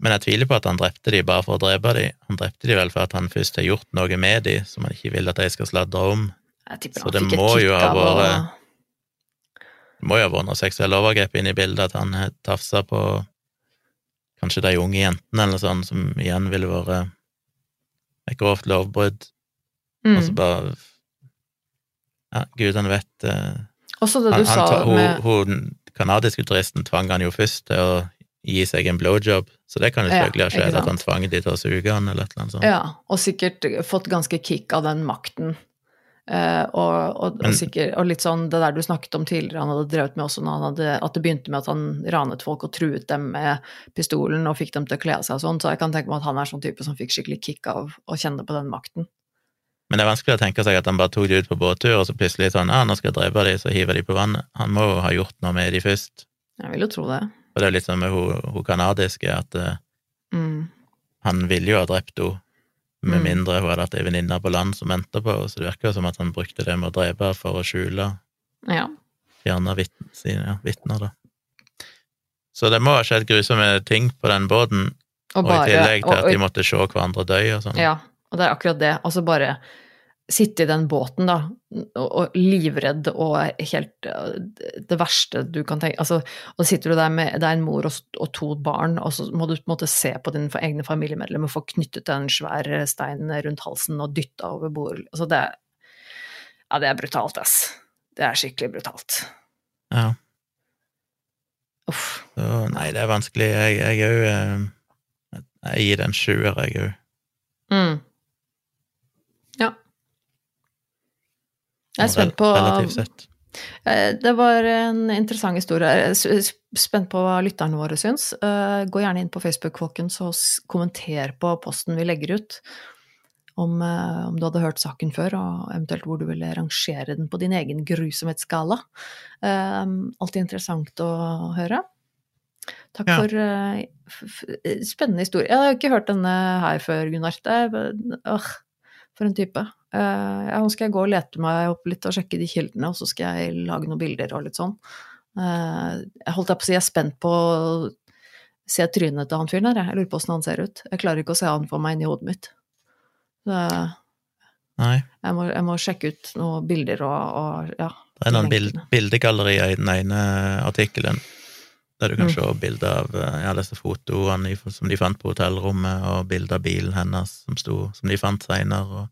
Men jeg tviler på at han drepte de bare for å drepe de. Han drepte de vel for at han først har gjort noe med de som han ikke vil at de skal sladre om. Så det må jo ha vært- Det må jo ha vært noe seksuelle overgrep inne i bildet, at han tafsa på kanskje de unge jentene eller sånn, som igjen ville vært et grovt lovbrudd. mm. Og så bare Ja, gudene vet eh, Også det du han, sa ta- hun, med hun kanadiske turisten tvang han jo først til å gi seg en blowjob, så det kan jo selvfølgelig ha skjedd, at han tvang de til å suge han, eller et eller annet sånt. Ja, og sikkert fått ganske kick av den makten. Uh, og, og, og, sikkert, og litt sånn det der du snakket om tidligere, han hadde drevet med også hadde, at det begynte med at han ranet folk og truet dem med pistolen og fikk dem til å kle av seg og sånn, så jeg kan tenke meg at han er sånn type som fikk skikkelig kick av å kjenne på den makten. Men det er vanskelig å tenke seg at han bare tok de ut på båttur, og så plutselig sånn, ja, nå skal jeg drepe de, så hiver de på vannet. Han må jo ha gjort noe med de først. Jeg vil jo tro det. Og det er litt sånn med hun, kanadiske, at eh, Mm. han ville jo ha drept henne, med Mm. mindre hun hadde hatt ei venninne på land som venta på henne, så det virker jo som at han brukte det med å drepe for å skjule Ja. fjerne vitn, sine vitner, da. Så det må ha skjedd grusomme ting på den båten, Og, og, i tillegg til og- at og- de måtte se hverandre dø og sånn. Ja, og det er akkurat det. Altså bare sitte i den båten, da, og, livredd og helt uh, Det verste du kan tenke Altså, og sitter du der med Det er en mor og, og to barn, og så må du på en måte se på dine egne familiemedlemmer få knyttet en svær steinen stein rundt halsen og dytta over bordet. Altså, det Ja, det er brutalt, ass. Det er skikkelig brutalt. Ja. Uff. Så nei, det er vanskelig. Jeg jeg er jo Jeg gir den en sjuer, jeg òg. Mm. Ja. Jeg er spent på Relativt sett. Eh, Det var en interessant historie. Jeg er spent på hva lytterne våre syns. Eh, Gå gjerne inn på Facebook, folkens, og kommenter på posten vi legger ut. Om, eh, om du hadde hørt saken før, og eventuelt hvor du ville rangere den på din egen grusomhetsskala. Alltid interessant å høre. Takk Ja. for uh, spennende historie. Jeg har ikke hørt denne her før, Gunnar. Det øh, for en type. Eh, ja, nå skal jeg gå og lete meg opp litt og sjekke de kildene, og så skal jeg lage noen bilder og litt sånn. Eh, jeg holdt på å si jeg er spent på å se trynet til han fyren der, jeg. Lurer på åssen han ser ut. Jeg klarer ikke å se han for meg inni hodet mitt. Så jeg må, jeg må sjekke ut noen bilder og, og ja. Det er noen bild, lenkene. bildegallerier i den ene artikkelen, der du kan Mm. se bilder av ja, disse fotoene som de fant på hotellrommet, og bilder av bilen hennes som, sto, som de fant seinere,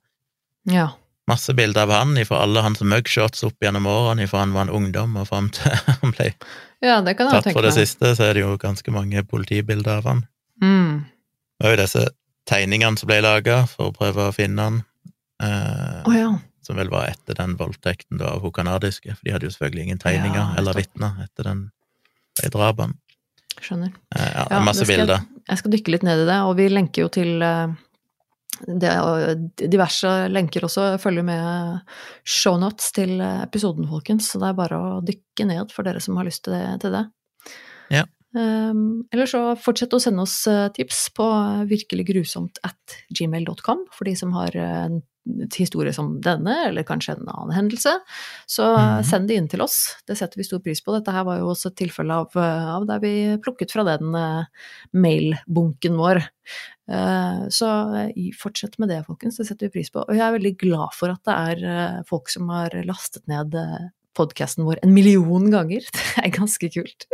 Ja. masse bilder av han fra alle hans mugshots opp gjennom årene, fra han var en ungdom og fram til han ble ja, det kan jeg tatt for det siste, så er det jo ganske mange politibilder av han. Mm. Det var jo disse tegningene som ble laga for å prøve å finne han, eh, oh, ja. som vel var etter den voldtekten da av hun kanadiske, for de hadde jo selvfølgelig ingen tegninger Ja, eller vitner etter den, de drapene. Skjønner. Eh, ja, Ja, masse skal bilder. Jeg skal dykke litt ned i det, og vi lenker jo til eh, det, og diverse lenker også følger med shownotes til episoden, folkens, så det er bare å dykke ned for dere som har lyst til det. Til det. Ja. Um, eller så fortsett å sende oss eh, tips på virkeliggrusomt at gmail.com for de som har en historie som denne, eller kanskje en annen hendelse. Så mm. send det inn til oss, det setter vi stor pris på. Dette her var jo også et tilfelle av, eh, av der vi plukket fra den eh, mailbunken vår. Eh, Så fortsett med det, folkens. Det setter vi pris på. Og jeg er veldig glad for at det er folk som har lastet ned podkasten vår en million ganger. Det er ganske kult.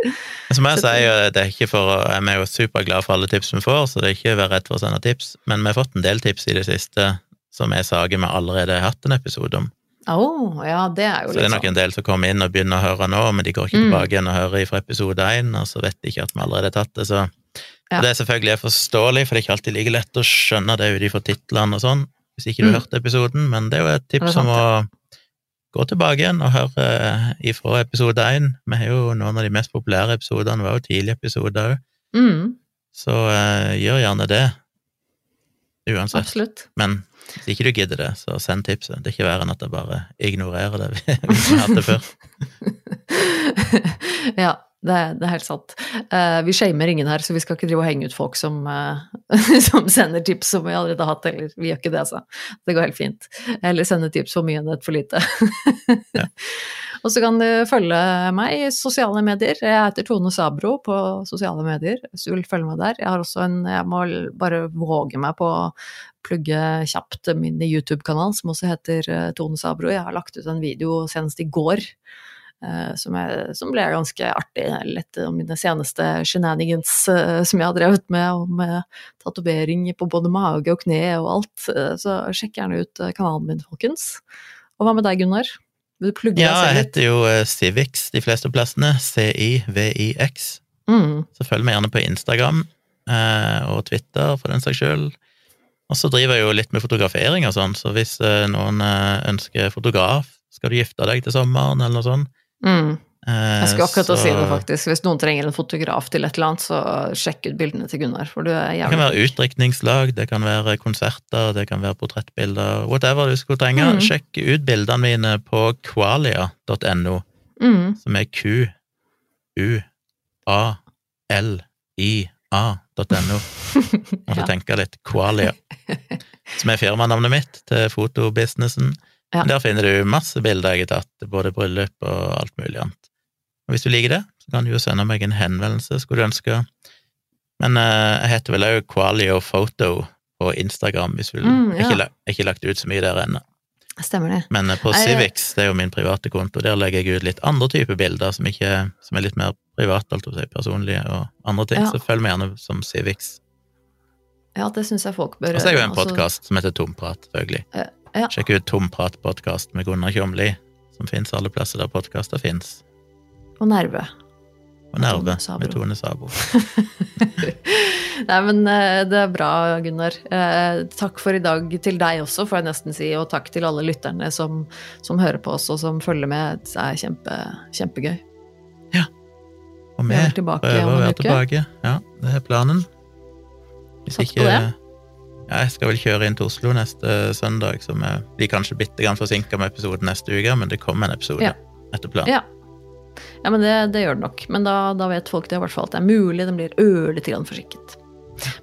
Som jeg sier, det er ikke for jeg er jo superglad for alle tips vi får, så det er ikke å være redd for å sende tips, men vi har fått en del tips i det siste som er saker vi allerede har hatt en episode om. Oh, ja, det er jo Så det er nok sånn. en del som kommer inn og begynner å høre nå, men de går ikke Mm. tilbake igjen og hører fra episode én, og så vet de ikke at vi allerede har tatt det, så Ja. Det er selvfølgelig forståelig, for det er ikke alltid like lett å skjønne det ut ifra titlene og sånn, hvis ikke du Mm. har hørt episoden, men det er jo et tips sant, om å gå tilbake igjen og hør eh, ifra episode én. Vi har jo noen av de mest populære episodene, var jo tidlige episoder òg, Mm, så uh, gjør gjerne det. Uansett. absolutt. Men hvis ikke du gidder det, så send tipset. Det er ikke verre enn at jeg bare ignorerer det hvis vi har hatt det før. ja, det, det er helt sant. Uh, vi shamer ingen her, så vi skal ikke drive og henge ut folk som, uh, som sender tips som vi allerede har hatt, eller vi gjør ikke det, altså. Det går helt fint. Eller sende tips for mye enn et for lite. Ja. Og så kan du følge meg i sosiale medier. Jeg heter Tone Sabro på sosiale medier, hvis du vil følge meg der. Jeg har også en Jeg må bare våge meg på å plugge kjapt min YouTube-kanal, som også heter eh, Tone Sabro. Jeg har lagt ut en video senest i går eh, som, er, som ble ganske artig. Litt av mine seneste shenanigans eh, som jeg har drevet med, og med tatovering på både mage og kne og alt. Så sjekk gjerne ut kanalen min, folkens. Og hva med deg, Gunnar? Du plugge Ja, deg jeg selv litt? heter jo eh, Civix de fleste plassene. C-I-V-I-X. Mm. Så følg meg gjerne på Instagram eh, og Twitter, for den saks skyld. Og så driver jeg jo litt med fotografering og sånn, så hvis eh, noen eh, ønsker fotograf, skal du gifte deg til sommeren, eller noe sånt Mm. Eh, Jeg skulle akkurat så, å si det, faktisk. Hvis noen trenger en fotograf til et eller annet, så sjekk ut bildene til Gunnar, for du er Det kan være utdrikningslag, det kan være konserter, det kan være portrettbilder, whatever du skulle trenge. Mm. Sjekk ut bildene mine på qualia.no, Mm. som er Q-U-A-L-I-A.no. Måtte Ja. tenke litt. Qualia. Som er firmanavnet mitt til fotobusinessen. Ja. Der finner du masse bilder jeg har tatt, både bryllup og alt mulig annet. Og hvis du liker det, så kan du jo sende meg en henvendelse, skulle du ønske. Men eh, jeg heter vel òg Qualio Photo på Instagram, hvis du vil. Mm, ja. Ikke, ikke lagt ut så mye der ennå. Stemmer det. Men eh, på Nei, Civix, det er jo min private konto, der legger jeg ut litt andre typer bilder som, ikke, som er litt mer private, alt å si, personlige og andre ting. Ja. Så følg meg gjerne som Civix. Ja, det syns jeg folk bør Og så er det jo en altså- podkast som heter Tomprat, selvfølgelig. Ja, ja. Sjekk ut Tomprat-podkast med Gunnar Kjomli, som fins alle plasser der podkaster fins. Og nerve. Og Nerve med Tone Sabo. Nei, men eh, det er bra, Gunnar. Eh, Takk for i dag til deg også, får jeg nesten si, og takk til alle lytterne som, som hører på oss og som følger med. Det er kjempe, kjempegøy. Og Vi vi er prøver å være tilbake. Ja, det er planen. Hvis Sats på ikke det. Ja, jeg skal vel kjøre inn til Oslo neste søndag, så vi blir kanskje bitte grann forsinka med episoden neste uke, men det kommer en episode Ja. etter planen. Ja. Ja, men det, det gjør det nok. Men da, da vet folk det i hvert fall at det er mulig den blir ørlite grann forsinket.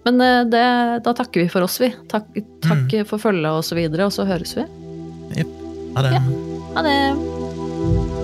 Men eh, det, da takker vi for oss, vi. Takk, takk Mm. for følget og så videre, og så høres vi. Ha det. Ha det!